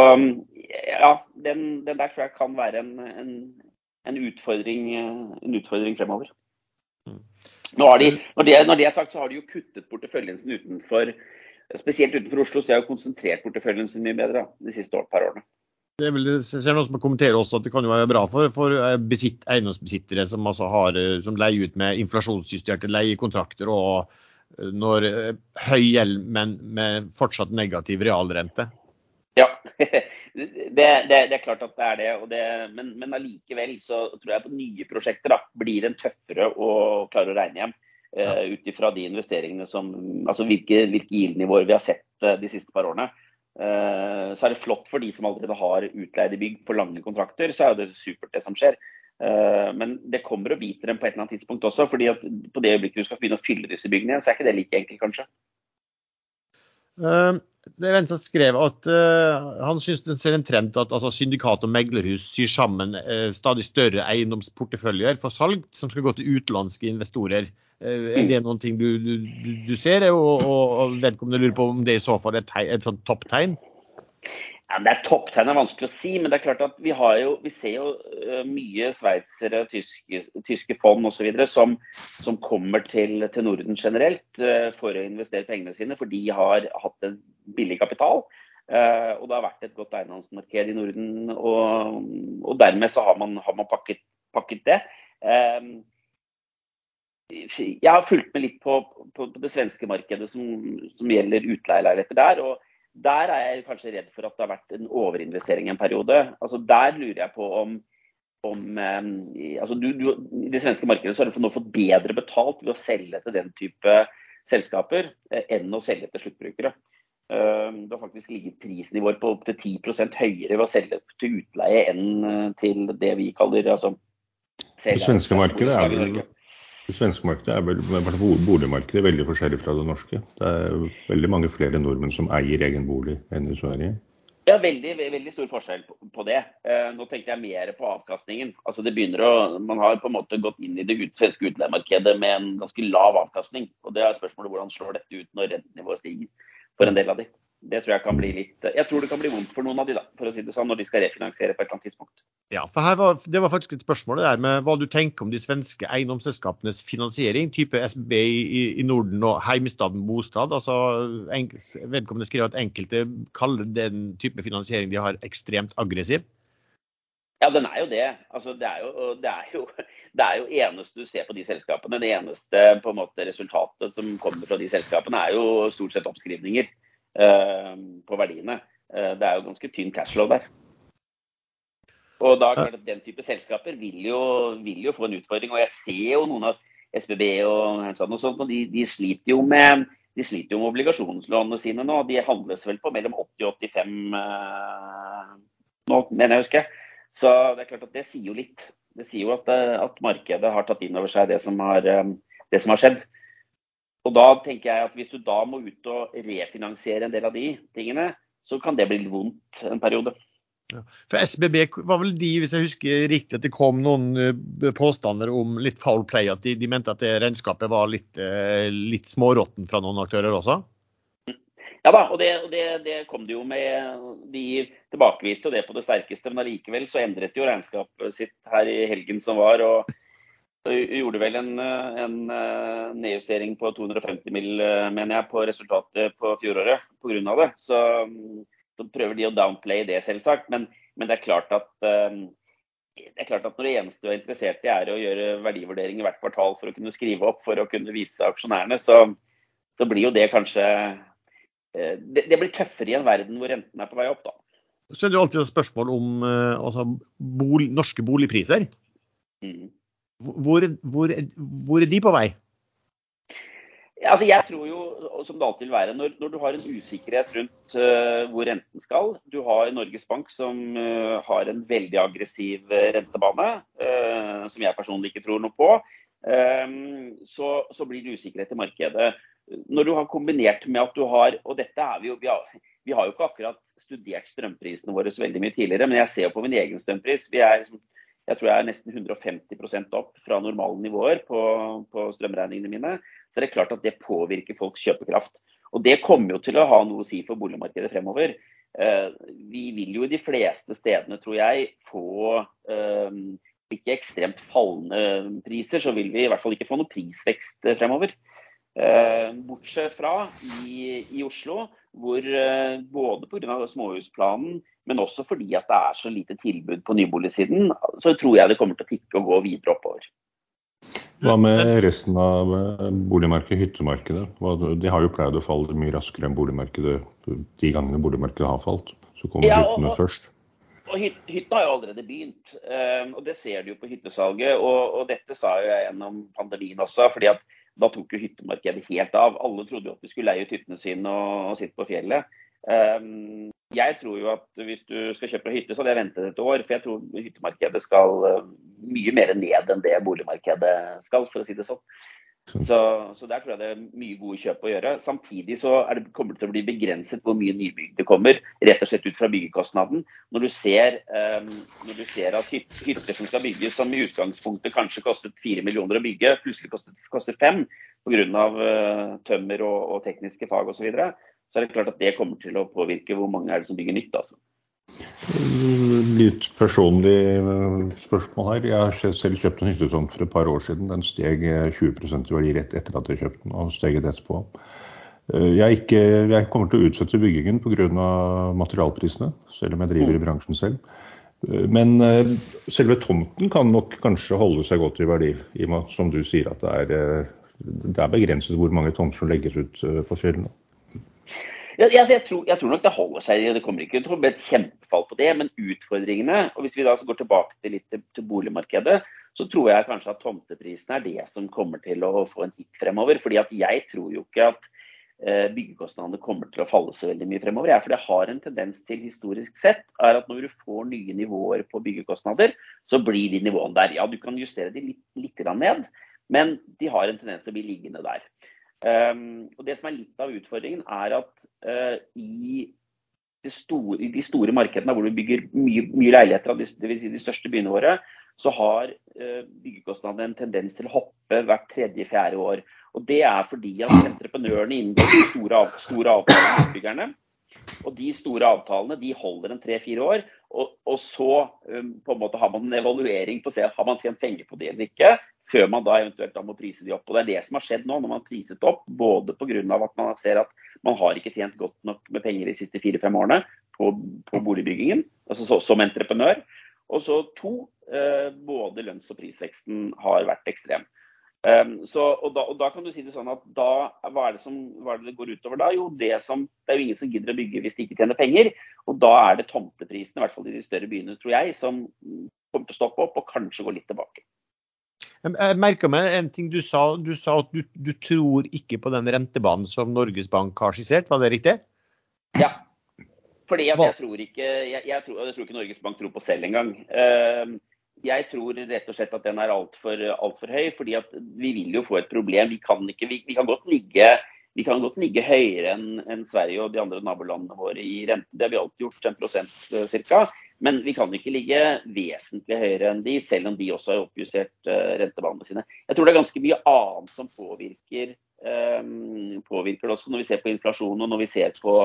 ja, den, den, der tror jeg kan være en, en, en, utfordring, en utfordring fremover. Mm. Nå har de, når, det, når det er sagt, så har de jo kuttet porteføljen sin utenfor Spesielt utenfor Oslo så har jo konsentrert porteføljen sin mye bedre da, de siste par årene. Det vil, jeg ser noen som kommenterer også at det kan jo være bra for, for besitt, eiendomsbesittere som, altså har, som leier ut med inflasjonsjusterte leiekontrakter og når høy gjeld, men med fortsatt negativ realrente. Ja, det, det, det, er klart at det er det. det men, men allikevel så tror jeg på nye prosjekter da, blir det tøffere å klare å regne hjem. Uh, Ut ifra de investeringene som Altså hvilke, hvilke GIL-nivåer vi har sett uh, de siste par årene. Uh, så er det flott for de som allerede har utleide bygg på lange kontrakter. Så er det supert, det som skjer. Men det kommer og biter dem på et eller annet tidspunkt også. fordi at på det øyeblikket du skal begynne å fylle disse byggene igjen, så er ikke det like enkelt, kanskje. Det er en som skrev at uh, han syns den ser en trend at altså, syndikat og meglerhus syr sammen uh, stadig større eiendomsporteføljer for salg som skal gå til utenlandske investorer. Uh, er det noen ting du, du, du ser, og, og vedkommende lurer på om det i så fall er et, et sånt topptegn? Ja, det er topptegn er vanskelig å si, men det er klart at vi, jo, vi ser jo uh, mye sveitsere, tyske, tyske fond osv. Som, som kommer til, til Norden generelt uh, for å investere pengene sine, for de har hatt en billig kapital. Uh, og det har vært et godt eiendomsmarked i Norden, og, og dermed så har man, har man pakket, pakket, det. jeg har fulgt med litt på, på, på det svenske markedet som, som gjelder utleieleiligheter der. og der er jeg kanskje redd for at det har vært en overinvestering en periode. Altså Der lurer jeg på om, om um, altså du, du, I det svenske markedet så har du nå fått bedre betalt ved å selge til den type selskaper eh, enn å selge til sluttbrukere. Uh, det har faktisk ligget prisnivåer på opptil 10% høyere ved å selge til utleie enn uh, til det vi kaller altså, Det svenske markedet er vel det svenske markedet er vel, boligmarkedet veldig forskjellig fra det norske. Det er veldig mange flere nordmenn som eier egen bolig enn i Sverige. Ja, veldig, veldig stor forskjell på det. Eh, nå tenkte jeg mer på avkastningen. Altså det begynner å, Man har på en måte gått inn i det svenske utleiemarkedet med en ganske lav avkastning. og det er spørsmålet Hvordan slår dette ut når rentenivået stiger for en del av de. Det tror jeg kan bli litt Jeg tror det kan bli vondt for noen av de da, for å si det sånn, når de skal refinansiere på et eller annet tidspunkt. Ja, for var, Det var faktisk et spørsmål det der med hva du tenker om de svenske eiendomsselskapenes finansiering, type SB i, i Norden og heimestaden Bostad. altså en, Vedkommende skriver at enkelte kaller den type finansiering de har ekstremt aggressiv. Ja, den er jo det. Altså, det, er jo, det, er jo, det er jo eneste du ser på de selskapene. Det eneste på en måte resultatet som kommer fra de selskapene, er jo stort sett oppskrivninger. Eh, på verdiene. Eh, det er jo ganske tynn cashflow der. Og da klart at Den type selskaper vil jo, vil jo, få en utfordring. og Jeg ser jo noen av SBB og, og sånt, og de, de, sliter jo med de sliter jo med obligasjonslånene sine nå. De handles vel på mellom 80 og 85 eh, nå, mener jeg å huske. Så det er klart at det sier jo litt. Det sier jo at, at markedet har tatt inn over seg det som har, det som har skjedd. Og da tenker jeg at Hvis du da må ut og refinansiere en del av de tingene, så kan det bli litt vondt en periode. Ja. For SBB var vel de, hvis jeg husker riktig, at det kom noen eh, påstander om litt foul play. At de, de mente at det regnskapet var litt, eh, litt småråtten fra noen aktører også? Ja da, og det, det, det, kom det jo med. De tilbakeviste jo det på det sterkeste. Men allikevel så endret de jo regnskapet sitt her i helgen som var. og gjorde vel en, en eh, nedjustering på 250 mill., eh, mener jeg, på resultatet på fjoråret pga. det. Så, så, prøver de å downplay det, selvsagt. Men, men det, er klart at, eh, det er klart at når det eneste du er interessert i er å gjøre verdivurdering i hvert kvartal for å kunne skrive opp for å kunne vise aksjonærene, så, så blir jo det kanskje det, det, blir tøffere i en verden hvor renten er på vei opp, da. Så er det jo alltid et spørsmål om altså, bol, norske boligpriser. Mm. Hvor, hvor, hvor, er de på vei? Altså jeg tror jo, som det alltid vil være, når, når du har en usikkerhet rundt uh, hvor renten skal Du har Norges Bank som uh, har en veldig aggressiv uh, rentebane, som jeg personlig ikke tror noe på. Så, så, blir det usikkerhet i markedet. Når du har kombinert med at du har Og dette er vi jo vi har, vi har jo ikke akkurat studert strømprisene våre så veldig mye tidligere, men jeg ser jo på min egen strømpris. Vi er liksom jeg tror jeg er nesten 150% opp fra normale nivåer på, på, strømregningene mine. Så er det klart at det påvirker folks kjøpekraft. Og det kommer jo til å ha noe å si for boligmarkedet fremover. Eh, vi vil jo de fleste stedene, tror jeg, få eh, ikke ekstremt fallende priser, så vil vi i hvert fall ikke få noe prisvekst fremover. Bortsett fra i, i Oslo, hvor både pga. småhusplanen, men også fordi at det er så lite tilbud på nyboligsiden, så tror jeg det kommer til å tikke og gå videre oppover. Hva med resten av boligmarkedet, hyttemarkedet? De har jo pleid å falle mye raskere enn boligmarkedet de gangene boligmarkedet har falt. Så kommer ja, hyttene først. Og Hytta har jo allerede begynt, og det ser du jo på hyttesalget. Og, og dette sa jo jeg gjennom pandemien også, fordi at da tok jo hyttemarkedet helt av. Alle trodde jo at de skulle leie ut hyttene sine og, og sitte på fjellet. Um, jeg tror jo at hvis du skal kjøpe hytte, så hadde jeg ventet et år. For jeg tror hyttemarkedet skal uh, mye mer ned enn det boligmarkedet skal, for å si det sånn. Så, så, der tror jeg det er mye gode kjøp å gjøre. Samtidig så det, kommer det til å bli begrenset hvor mye nybygg det kommer, rett og slett ut fra byggekostnaden. Når du ser, um, når du ser at hyt, hytter som skal bygges, som i utgangspunktet kanskje kostet fire millioner å bygge, plutselig kostet, koster fem pga. Uh, tømmer og, og tekniske fag osv., så, videre, så er det klart at det kommer til å påvirke hvor mange er det som bygger nytt. altså. Litt personlig eh, spørsmål her. Jeg har selv kjøpt en hyttetomt for et par år siden. Den steg 20% i verdi rett etter at jeg kjøpte den, og steget etterpå. Eh, jeg, ikke, jeg, kommer til å utsette byggingen pga. materialprisene, selv om jeg driver i bransjen selv. Eh, men selve tomten kan nok kanskje holde seg godt i verdi, i og med som du sier at det er, det er begrenset hvor mange tomter som legges ut på fjellene. Jeg, jeg, tror, jeg, tror, nok det holder seg. Det kommer ikke til å bli et kjempefall på det. Men utfordringene, og hvis vi da går tilbake til litt til boligmarkedet, så tror jeg kanskje at tomteprisene er det som kommer til å få en hit fremover. fordi at jeg tror jo ikke at eh, byggekostnadene kommer til å falle så veldig mye fremover. Jeg, for det har en tendens til historisk sett er at når du får nye nivåer på byggekostnader, så blir de nivåene der. Ja, du kan justere de litt, litt ned, men de har en tendens til å bli liggende der. Um, og Det som er litt av utfordringen, er at uh, i, de store, i, de store, markedene hvor vi bygger mye, mye leiligheter, dvs. Si de største byene våre, så har uh, byggekostnadene en tendens til å hoppe hvert tredje-fjerde år. Og Det er fordi at entreprenørene inngår store, av, store avtaler med utbyggerne. Og de store avtalene de holder en tre-fire år. Og, og så um, på en måte har man en evaluering på å se har man tjent penger på det eller ikke før man da eventuelt da må prise de opp. Og Det er det som har skjedd nå, når man har priset opp, både pga. at man ser at man har ikke tjent godt nok med penger de siste fire-fem årene på, på, boligbyggingen, altså så, som entreprenør. Og så to, eh, både lønns- og prisveksten har vært ekstrem. Um, så, og, da, og, da, kan du si det sånn at da, hva er det som er det, det går utover da? Jo, det, som, det er jo ingen som gidder å bygge hvis de ikke tjener penger. Og da er det tomteprisene, i hvert fall i de større byene, tror jeg, som kommer til å stoppe opp og kanskje gå litt tilbake. Jeg merka meg en ting du sa. Du sa at du, du, tror ikke på den rentebanen som Norges Bank har skissert, var det riktig? Ja. Fordi jeg tror ikke jeg, jeg, tror, jeg, tror, ikke Norges Bank tror på selv engang. Ehm, jeg tror rett og slett at den er altfor alt for høy. fordi vi vil jo få et problem. Vi kan, ikke, vi, vi kan godt ligge vi kan godt ligge høyere enn en Sverige og de andre nabolandene våre i rente. Det har vi alltid gjort, 5 ca. Men vi kan ikke ligge vesentlig høyere enn de, selv om de også har oppjustert uh, rentebanene sine. Jeg tror det er ganske mye annet som påvirker, um, påvirker det også, når vi ser på inflasjon og når vi ser på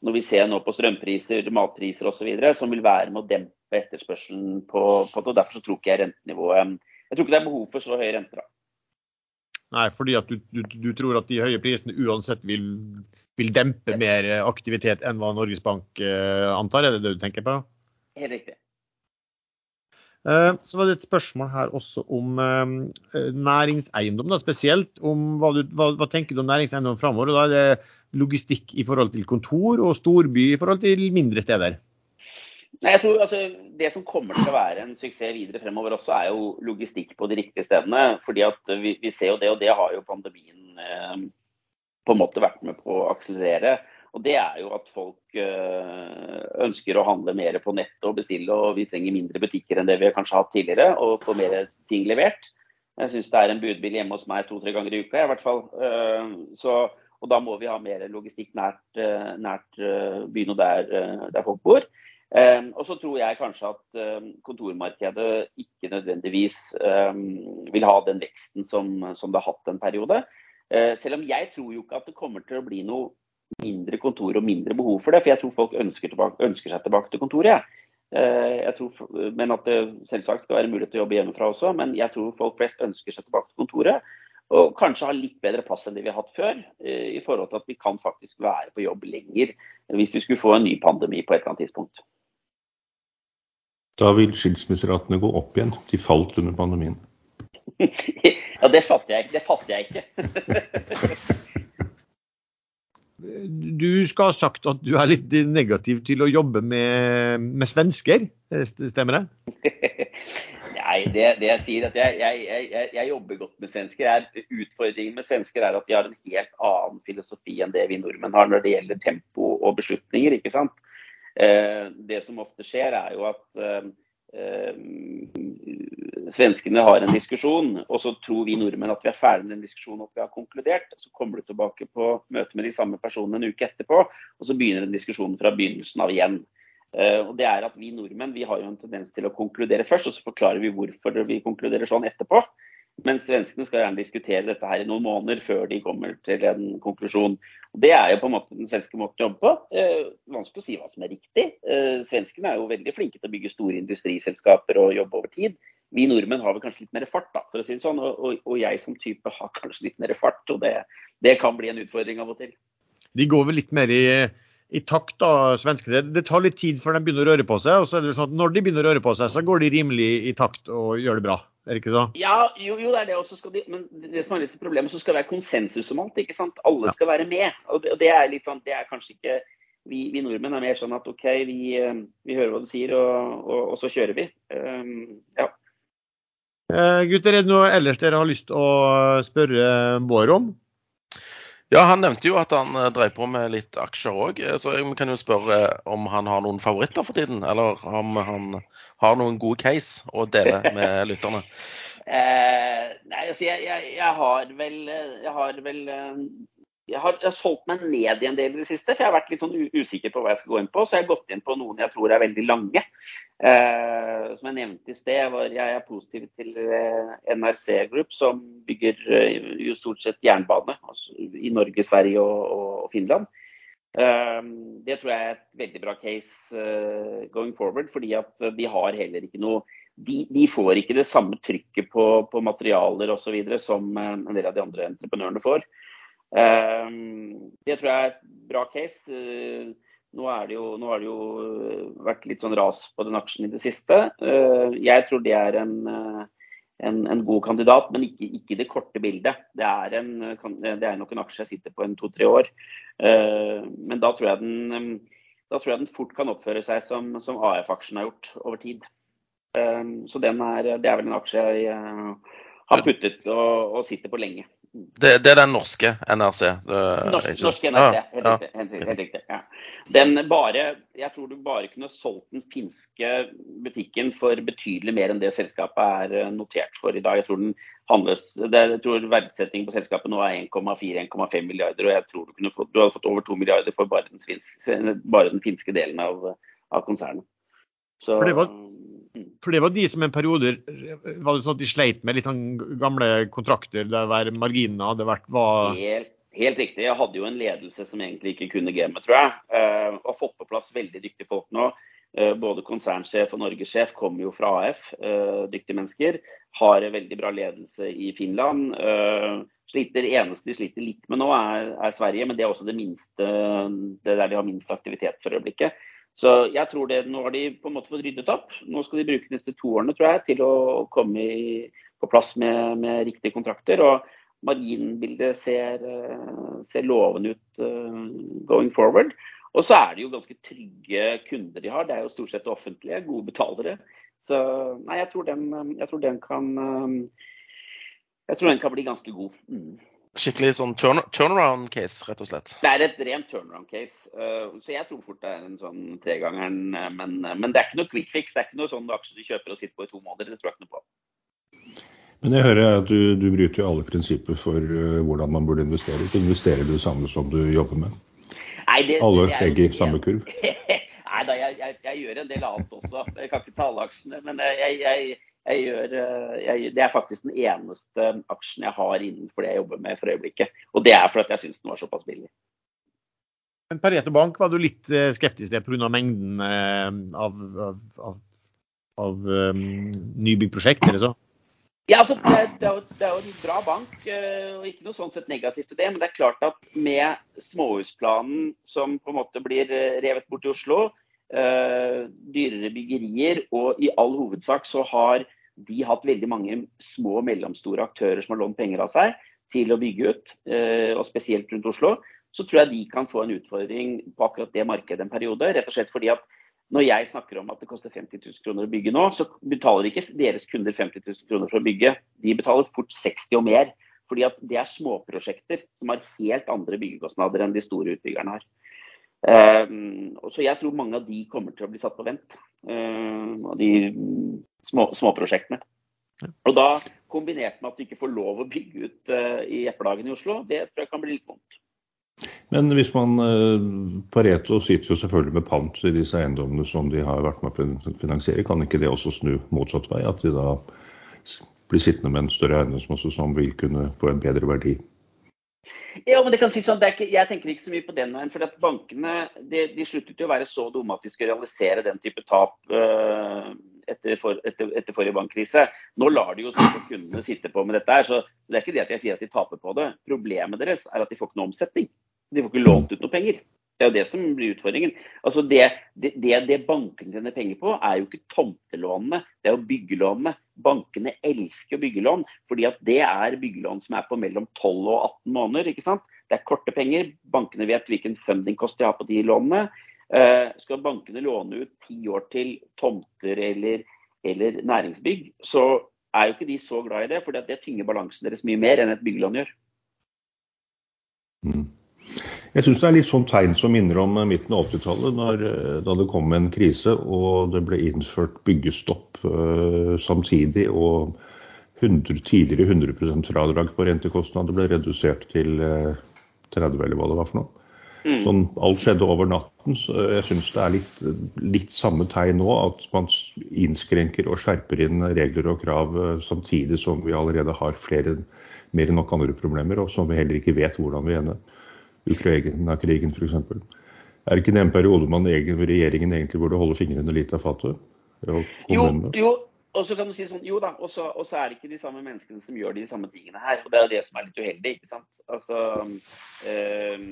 når vi ser nå på strømpriser, matpriser osv., som vil være med å dempe etterspørselen på, på det. Derfor tror ikke jeg rentenivået Jeg tror ikke det er behov for så høye renter. da. Nei, fordi at du, du, du, tror at de høye prisene uansett vil, vil dempe mer aktivitet enn hva Norges Bank eh, antar? Er det det du tenker på? Helt riktig. Eh, så var det et spørsmål her også om eh, næringseiendom, da, spesielt. om hva, du, hva, hva, tenker du om næringseiendom framover? Da er det logistikk i forhold til kontor og storby i forhold til mindre steder? Nei, jeg tror altså, Det som kommer til å være en suksess videre fremover også, er jo logistikk på de riktige stedene. fordi at vi, vi ser jo det, og det har jo pandemien eh, på en måte vært med på å akselerere. Og Det er jo at folk øh, ønsker å handle mer på nett og bestille, og vi trenger mindre butikker enn det vi har kanskje hatt tidligere, og få mer ting levert. Jeg syns det er en budbil hjemme hos meg to-tre ganger i uka i hvert fall. Uh, så, og da må vi ha mer logistikk nært, uh, nært byen og der, der, folk bor. og så tror jeg kanskje at kontormarkedet ikke nødvendigvis vil ha den veksten som, som det har hatt en periode. selv om jeg tror jo ikke at det kommer til å bli noe mindre kontor og mindre behov for det. For jeg tror folk ønsker, tilbake, ønsker seg tilbake til kontoret. Jeg tror, men at det selvsagt skal være mulig til å jobbe hjemmefra også. Men jeg tror folk flest ønsker seg tilbake til kontoret. Og kanskje ha litt bedre pass enn det vi har hatt før. I forhold til at vi kan faktisk være på jobb lenger hvis vi skulle få en ny pandemi på et eller annet tidspunkt. Da vil skilsmisseratene gå opp igjen. De falt under pandemien. ja, det fatter jeg, det fatter jeg ikke. Du skal ha sagt at du er litt negativ til å jobbe med, med svensker, stemmer det? Nei, det, det, jeg sier at jeg, jeg, jeg, jeg, jobber godt med svensker. Er, utfordringen med svensker er at de har en helt annen filosofi enn det vi nordmenn har når det gjelder tempo og beslutninger. ikke sant? Eh, det som ofte skjer, er jo at eh, Eh, svenskene har en diskusjon, og så tror vi nordmenn at vi er ferdig med den diskusjonen og vi har konkludert. Så kommer du tilbake på møte med de samme personene en uke etterpå, og så begynner den diskusjonen fra begynnelsen av igjen. Uh, og det er at Vi nordmenn vi har jo en tendens til å konkludere først, og så forklarer vi hvorfor vi konkluderer sånn etterpå. Men svenskene skal gjerne diskutere dette her i noen måneder før de kommer til en konklusjon. Og det er jo på en måte den svenske måten å jobbe på. Eh, vanskelig å si hva som er riktig. Eh, svenskene er jo veldig flinke til å bygge store industriselskaper og jobbe over tid. Vi nordmenn har vel kanskje litt mer fart, da, for å si det sånn. Og, og, og jeg som type har kanskje litt mer fart. Og det, det, kan bli en utfordring av og til. De går vel litt mer i, i takt, da, svenskene. Det, det tar litt tid før de begynner å røre på seg. og så er det sånn at Når de begynner å røre på seg, så går de rimelig i takt og gjør det bra. Er det ikke så? Ja, jo, jo det er det. Også de, men det som er litt problemet, så skal det være konsensus om alt. ikke sant? Alle skal være med. Og det, og det, er litt sånn, det er kanskje ikke vi, vi, nordmenn er mer sånn at OK, vi, vi hører hva du sier, og, og, og så kjører vi. Um, ja. Uh, gutter, er det noe ellers dere har lyst til å spørre Bård om? Ja, Han nevnte jo at han drev på med litt aksjer òg, så vi kan jo spørre om han har noen favoritter for tiden? Eller om han har noen gode case å dele med lytterne? Eh, nei, altså jeg, jeg, jeg, har vel Jeg har vel jeg har, jeg har, solgt meg ned i en del i det siste, for jeg har vært litt sånn usikker på hva jeg skal gå inn på. Så jeg har gått inn på noen jeg tror er veldig lange. Eh, som jeg nevnte i sted, var jeg er positiv til eh, NRC Group, som bygger eh, jo stort sett jernbane altså, i Norge, Sverige og, og Finland. Det tror jeg er et veldig bra case going forward, fordi at de har heller ikke noe de, de får ikke det samme trykket på, på materialer osv. som en del av de andre entreprenørene får. Det tror jeg er et bra case. Nå, har det det jo vært litt sånn ras på den aksjen i det siste. Jeg tror det er en en, en, god kandidat, men ikke, ikke det korte bildet. Det er, en, det er, nok en aksje jeg sitter på en to-tre år. Men da tror, den, da tror, jeg den, fort kan oppføre seg som, som AF-aksjen har gjort over tid. Så er, det er vel en aksje jeg har puttet og, og sitter på lenge. Det, det, er den norske NRC? Det, norsk, norske NRC, ja, helt, ja. Riktig, helt, helt, riktig. Ja. Den bare, jeg tror du bare kunne solgt den finske butikken for betydelig mer enn det selskapet er eh, notert for i dag. Jeg tror, den handles, det, jeg tror verdsettingen på selskapet nå er 1,4-1,5 milliarder, og jeg tror du, kunne fått, du hadde fått over 2 milliarder for bare den, finske, bare den finske delen av, av konsernet. Så, for det var for det var de som en periode var det sånn at de sleit med litt sånn gamle kontrakter der marginene hadde vært var... Helt, helt, riktig. Jeg hadde jo en ledelse som egentlig ikke kunne gamet, tror jeg. Uh, og fått på plass veldig dyktige folk nå. Uh, både konsernsjef og norgessjef kommer jo fra AF, uh, eh, dyktige mennesker. Har veldig bra ledelse i Finland. Sliter, eneste de sliter litt med nå, er, er, Sverige, men det er også det minste, det der de har minst aktivitet for øyeblikket. Så jeg tror det, Nå har de på en måte fått ryddet opp. Nå skal de bruke disse to årene tror jeg, til å komme i, på plass med, med, riktige kontrakter. og Marginbildet ser, eh, ser lovende ut uh, going forward. Og så er det jo ganske trygge kunder de har. Det er jo stort sett offentlige, gode betalere. Så nei, jeg tror den, jeg tror den kan jeg tror den kan bli ganske god. Mm skikkelig sånn turn turnaround case, rett og slett? Det er et rent turnaround case. Uh, så jeg tror fort det er en sånn tregangeren. Uh, men, uh, men, det er ikke noe quick fix. Det er ikke noe sånn aksje du kjøper og sitter på i to måneder. Det tror jeg ikke noe på. Men jeg hører at du, du bryter jo alle prinsipper for hvordan man burde investere. Ikke investerer du det samme som du jobber med? Nei, det, alle legger i samme kurv? Nei da, jeg, jeg, jeg, gjør en del annet også. Jeg kan ikke ta alle aksjene. Men jeg, jeg gjør, eh, jeg, det er faktisk den eneste aksjen jeg har innenfor det jeg jobber med for øyeblikket. Og det er fordi jeg syns den var såpass billig. Men Pareto Bank var du litt eh, skeptisk til pga. mengden eh, av, av, av, av um, nybyggprosjekt, eller så? Ja, altså, det, det, er jo, det, er, jo, en bra bank, og ikke noe sånn sett negativt til det. Men det er klart at med småhusplanen som på en måte blir revet bort i Oslo, dyrere byggerier, og i all hovedsak så har de hatt veldig mange små og mellomstore aktører som har lånt penger av seg til å bygge ut, uh, og spesielt rundt Oslo så tror jeg de kan få en utfordring på akkurat det markedet en periode. Rett og slett fordi at når jeg snakker om at det koster 50 000 kroner å bygge nå, så betaler ikke deres kunder 50 000 kroner for å bygge. De betaler fort 60 og mer. Fordi at det er småprosjekter som har helt andre byggekostnader enn de store utbyggerne har. Um, så jeg tror mange av de kommer til å bli satt på vent. av de små, småprosjektene. Og da kombinert med at du ikke får lov å bygge ut uh, i Jeppedagen i Oslo, det tror jeg kan bli litt vondt. Men hvis man eh, Pareto sitter jo selvfølgelig med pant i disse eiendommene som de har vært med å finansiere. Kan ikke det også snu motsatt vei? At de da blir sittende med en større eiendomsmasse som vil kunne få en bedre verdi? Ja, men det kan si sånn, ikke, Jeg tenker ikke så mye på den veien. for at Bankene de, de sluttet jo å være så dumme at de skulle realisere den type tap uh, etter, for, etter, etter, forrige bankkrise. Nå lar de jo sånn kundene sitte på med dette. her, så Det er ikke det at jeg sier at de taper på det. Problemet deres er at de får ikke noe omsetning. De får ikke lånt ut noe penger. Det er jo det som blir utfordringen. Altså det, det, det, bankene tjener penger på, er jo ikke tomtelånene, det er jo byggelånene. Bankene elsker byggelån, fordi at det er byggelån som er på mellom 12 og 18 måneder. ikke sant? Det er korte penger. Bankene vet hvilken fundingkost de har på de lånene. Eh, skal bankene låne ut ti år til tomter eller, eller, næringsbygg, så er jo ikke de så glad i det, for det tynger balansen deres mye mer enn et byggelån gjør. Mm. Jeg syns det er litt sånn tegn som minner om midten av 80-tallet, eh, da det kom en krise og det ble innført byggestopp uh, samtidig. og 100, tidligere 100 fradrag på rentekostnader ble redusert til uh, eh, 30, eller hva det var for noe. Mm. Sånn, alt skjedde over natten. så Jeg syns det er litt, litt, samme tegn nå, at man innskrenker og skjerper inn regler og krav samtidig som vi allerede har flere, mer enn nok andre problemer, og som vi heller ikke vet hvordan vi ender. Ukraina-krigen f.eks. Er det ikke den en periode man regjeringen egentlig burde holde fingrene litt av fatet? Jo, jo, og så kan du si sånn, jo da, og så er det ikke de samme menneskene som gjør de samme tingene her. og Det er det som er litt uheldig. ikke sant? Altså, øh,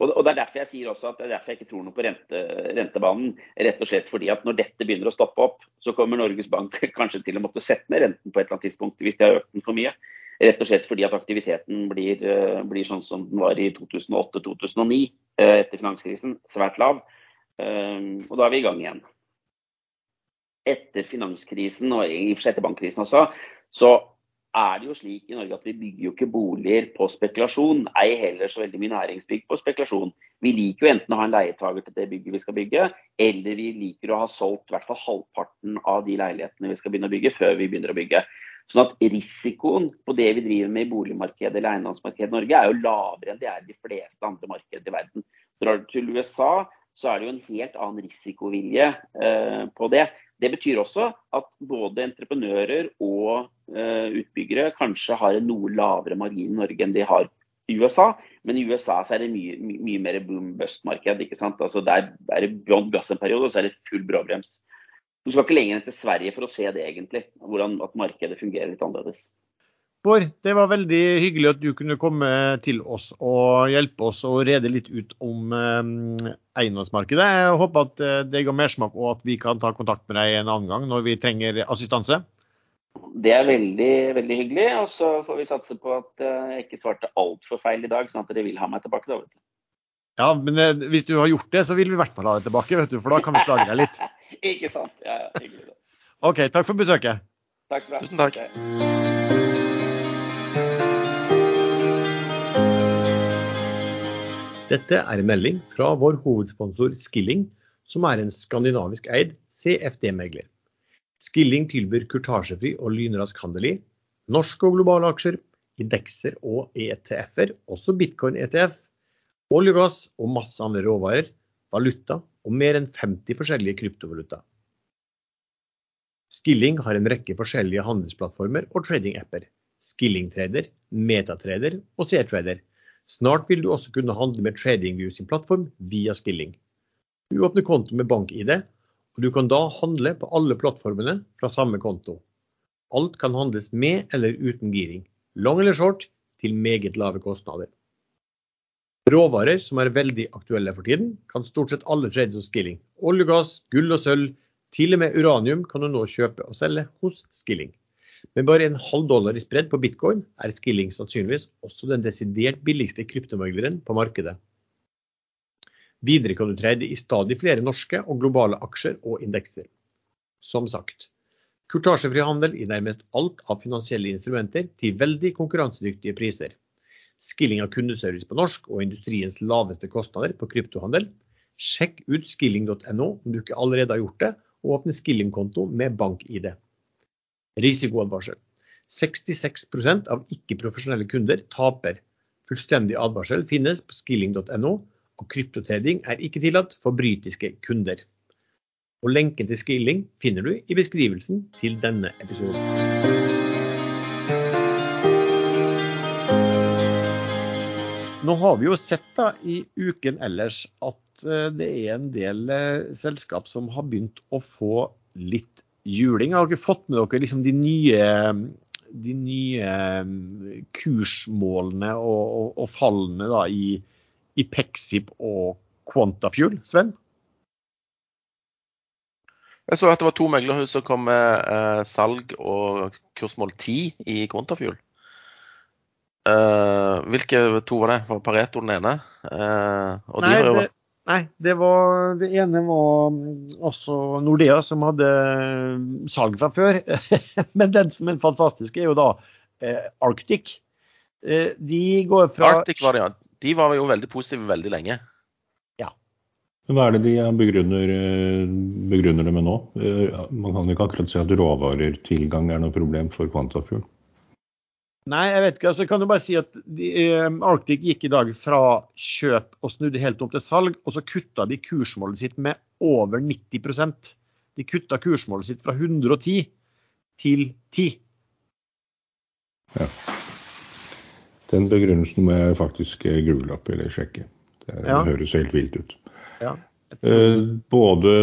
og, og, Det er derfor jeg sier også at det er derfor jeg ikke tror noe på rente, rentebanen. Rett og slett fordi at når dette begynner å stoppe opp, så kommer Norges Bank kanskje til å måtte sette ned renten på et eller annet tidspunkt hvis de har økt den for mye. Rett og slett fordi at aktiviteten blir, eh, blir sånn som den var i 2008-2009 eh, etter finanskrisen. Svært lav. Eh, og da er vi i gang igjen. Etter finanskrisen, og i og for seg etter bankkrisen også, så er det jo slik i Norge at vi bygger jo ikke boliger på spekulasjon. Ei heller så veldig mye næringsbygg på spekulasjon. Vi liker jo enten å ha en leietager til det bygget vi skal bygge, eller vi liker å ha solgt i hvert fall halvparten av de leilighetene vi skal begynne å bygge, før vi begynner å bygge. Sånn at risikoen på det vi driver med i boligmarkedet eller eiendomsmarkedet i Norge er jo lavere enn det er i de fleste andre markeder i verden. Drar du til USA, så er det jo en helt annen risikovilje eh, på det. Det betyr også at både entreprenører og eh, utbyggere kanskje har en noe lavere margin i Norge enn de har i USA. Men i USA så er det mye, mye, mye mer boom-bust-marked. ikke sant? Altså Der er det bånn gass en periode, og så er det full bråbrems. Du skal ikke lenger enn til Sverige for å se det, egentlig. Hvordan at markedet fungerer litt annerledes. Bård, det var veldig hyggelig at du kunne komme til oss og hjelpe oss å rede litt ut om eh, eiendomsmarkedet. Jeg håper at eh, det ga mersmak og at vi kan ta kontakt med deg en annen gang når vi trenger assistanse. Det er veldig veldig hyggelig. Og så får vi satse på at eh, jeg ikke svarte altfor feil i dag, sånn at dere vil ha meg tilbake. da, vet du. Ja, men hvis du har gjort det, så vil vi i hvert fall ha deg tilbake, vet du, for da kan vi klage deg litt. Ikke sant. Ja, ja, hyggelig. Da. OK, takk for besøket. Takk skal du ha. Tusen takk. Dette er en melding fra vår hovedsponsor Skilling, som er en skandinavisk eid CFD-megler. Skilling tilbyr kurtasjefri og lynrask handel i norske og globale aksjer, indekser og ETF-er, også bitcoin-ETF, olje og gass og masse andre råvarer, valuta og mer enn 50 forskjellige kryptovaluta. Skilling har en rekke forskjellige handelsplattformer og trading-apper. Skilling-trader, metatrader og C-trader, Snart vil du også kunne handle med TradingView sin plattform via Skilling. Du åpner konto med bank-ID, og du kan da handle på alle plattformene fra samme konto. Alt kan handles med eller uten giring, long eller short, til meget lave kostnader. Råvarer som er veldig aktuelle for tiden, kan stort sett alle trades hos Skilling. Olje gass, gull og sølv, til og med uranium kan du nå kjøpe og selge hos Skilling. Med bare en halv dollar i spredd på bitcoin er Skilling sannsynligvis også den desidert billigste kryptomegleren på markedet. Videre kan du trade i stadig flere norske og globale aksjer og indekser. Som sagt, kurtasjefri handel i nærmest alt av finansielle instrumenter til veldig konkurransedyktige priser. Skilling av kundeservice på norsk og industriens laveste kostnader på kryptohandel. Sjekk ut skilling.no om du ikke allerede har gjort det, og åpne Skilling-konto med bank-ID. Risikoadvarsel. 66 av ikke-profesjonelle kunder taper. Fullstendig advarsel finnes på skilling.no, og kryptotrading er ikke tillatt for britiske kunder. Og Lenken til Skilling finner du i beskrivelsen til denne episoden. Nå har vi jo sett da i uken ellers at eh, det er en del eh, selskap som har begynt å få litt juling. Har dere fått med dere liksom de nye, de nye mm, kursmålene og, og, og fallene da i, i Pexip og Quantafuel, Sven? Jeg så at det var to meglerhus som kom med eh, salg og kursmål 10 i Quantafuel. Uh, hvilke to var det? Var Pareto den ene? Uh, nei, de det, nei det, var, det, ene var også Nordea, som hadde salg fra før. Men den som er fantastisk, er jo da uh, Arctic. de går fra Arctic var det, ja. De var jo veldig positive veldig lenge. Ja. Hva er det de begrunner, begrunner det med nå? Man kan ikke akkurat si at råvarertilgang er noe problem for Quantafuel. Nei, jeg vet ikke. altså kan du bare si at de, eh, Arctic gikk i dag fra kjøp og snudde helt om til salg, og så kutta de kursmålet sitt med over 90% De kutta kursmålet sitt fra 110 til 10. Ja. Den begrunnelsen må jeg faktisk google opp eller sjekke. Det, ja. det høres helt vilt ut. Ja, eh, både,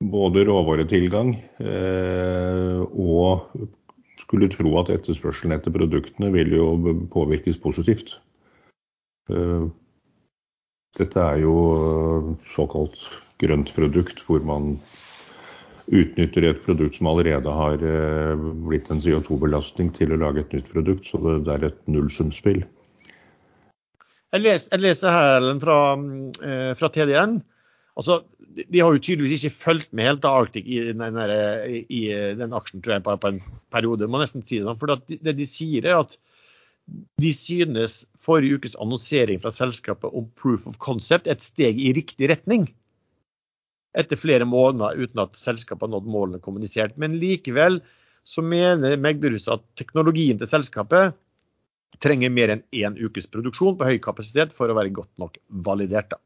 både råvaretilgang eh, og skulle tro at etterspørselen etter produktene vil jo påvirkes positivt. Eh, dette er jo eh, såkalt grønt produkt, hvor man utnytter et produkt som allerede har eh, blitt en CO2-belastning til å lage et nytt produkt. Så det er et nullsumspill. Jeg leser, jeg leser her fra, fra TDN. Altså, de har jo tydeligvis ikke fulgt med helt av Arctic i den, der, i den aksjen tror jeg, på, på en periode. må nesten si det sånn, for Det de sier, er at de synes forrige ukes annonsering fra selskapet om proof of concept er et steg i riktig retning. Etter flere måneder uten at selskapet har nådd målene kommunisert. Men likevel så mener Megderhuset at teknologien til selskapet trenger mer enn én ukes produksjon på høy kapasitet for å være godt nok validert. da.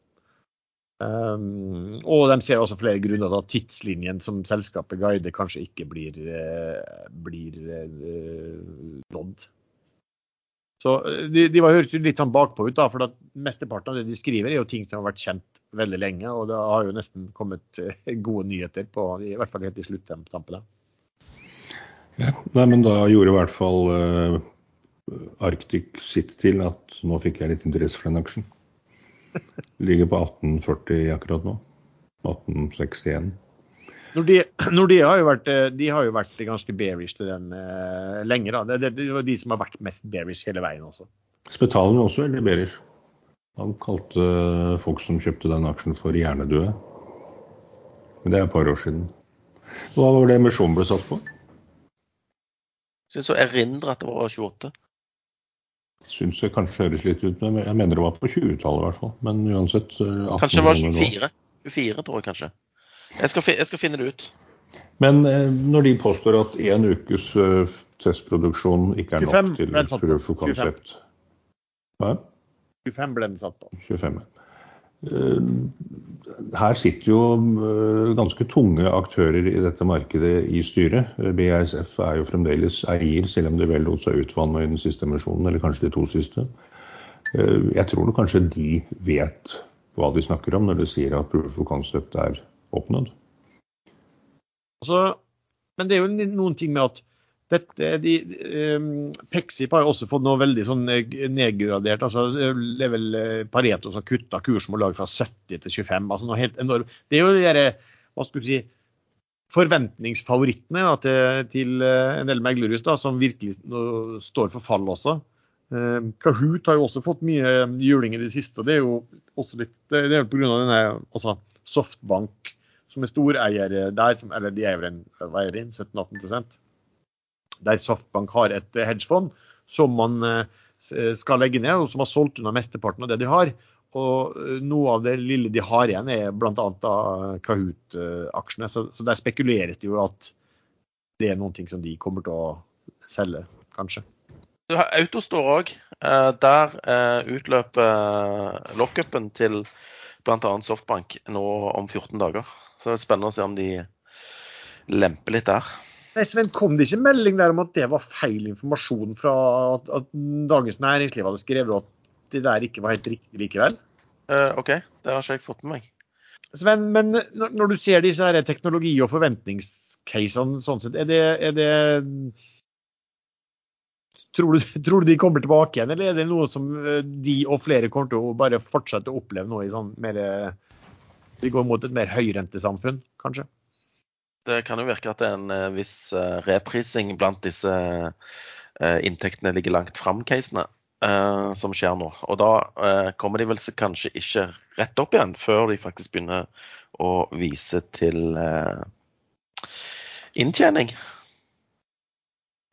Um, og de ser også flere grunner til at tidslinjen som selskapet guider, kanskje ikke blir, uh, blir uh, nådd. Så eh, De, de var hørt litt sånn bakpå ut, da, for at mesteparten av det de skriver, er jo ting som har vært kjent veldig lenge. Og det har jo nesten kommet uh, gode nyheter på, i hvert fall helt i sluttampene. Ja, nei, men da gjorde i hvert fall Arctic sitt til at nå fikk jeg litt interesse for den aksjen. Ligger på 1840 akkurat nå. 1861. Nordea, Nordea har, jo vært, eh, de har jo vært ganske bearish til den uh, lenge. da. Det, det, det, var de som har vært mest bearish hele veien også. Spetalen var også veldig bearish. Han kalte uh, folk som kjøpte den aksjen for hjernedøde. Men det er et par år siden. Hva var det emisjonen ble satt på? Jeg Syns å erindre at det var 28 syns det kanskje høres litt ut, men jeg mener det var på 20-tallet i hvert fall. Men uansett eh, Kanskje det var 24? 24, tror jeg kanskje. Jeg skal, jeg skal finne det ut. Men eh, når de påstår at én ukes uh, testproduksjon ikke er 25, nok til proof of concept Hva? 25 ble den satt på. 25, ja. Eh, her sitter jo eh, ganske tunge aktører i dette markedet i styret. BASF er jo fremdeles eier, selv om de vel lot seg utvanne i den siste emisjonen, eller kanskje de to siste. Eh, jeg tror kanskje de vet hva de snakker om når de sier at proof of concept er oppnådd. Altså, men det er jo noen ting med at dette, de, um, Pexip har jo også fått noe veldig sånn nedgradert. altså Det er vel Pareto som kutta kursmål fra 70 til 25. altså noe helt enormt. Det er jo de der, hva skal du si, forventningsfavorittene da, til, til, en del meglerhus som virkelig står for fall også. Uh, Kahoot har jo også fått mye juling i det siste. og Det er jo også litt, det er pga. denne altså Softbank, som er storeier der, som, eller de er vel 17-18 Der Softbank har et hedgefond som man uh, skal legge ned, og som har solgt unna mesteparten av det de har. Og uh, noe av det lille de har igjen, er bl.a. Kahoot-aksjene. Så, så der spekuleres det jo at det er noen ting som de kommer til å selge, kanskje. Du har Autostore òg. Eh, der eh, utløper eh, lockupen til bl.a. Softbank nå om 14 dager. Så det er spennende å se om de lemper litt der. Nei, Sven, Kom det ikke melding der om at det var feil informasjon fra at, at Dagens Næringsliv hadde skrevet at det der ikke var helt riktig likevel? Uh, OK, det har ikke jeg fått med meg. Sven, men når, når du ser disse her teknologi- og forventningscasene sånn sett, er det, er det Tror du, tror du, de kommer tilbake igjen, eller er det noe som eh, de og flere kommer til å bare fortsette å oppleve nå i sånn mer Vi går mot et mer høyrentesamfunn, kanskje? Det kan jo virke at det er en eh, viss eh, reprising blant disse inntektene ligger langt fram-casene som skjer nå. Og da kommer de vel kanskje ikke rett opp igjen før de faktisk begynner å vise til inntjening.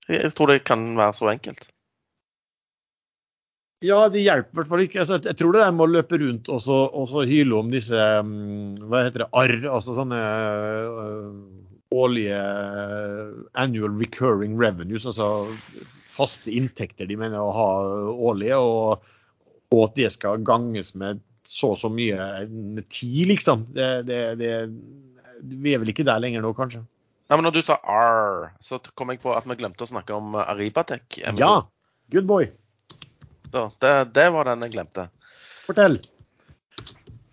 Jeg tror det kan være så enkelt. Ja, det hjelper i hvert fall ikke. Altså, jeg tror det er med å løpe rundt og så, og så hyle om disse mm, hva heter det, arr, altså sånne øh, årlige uh, annual recurring revenues, altså faste inntekter de mener å ha årlige, og, og at det skal ganges med så og så mye med ti, liksom. Det, det, det, vi er vel ikke der lenger nå, kanskje. Nei, men når du sa arr, så kom jeg på at vi glemte å snakke om Aribatek. Ja, good boy. Da, det, det, var den jeg glemte. Fortell.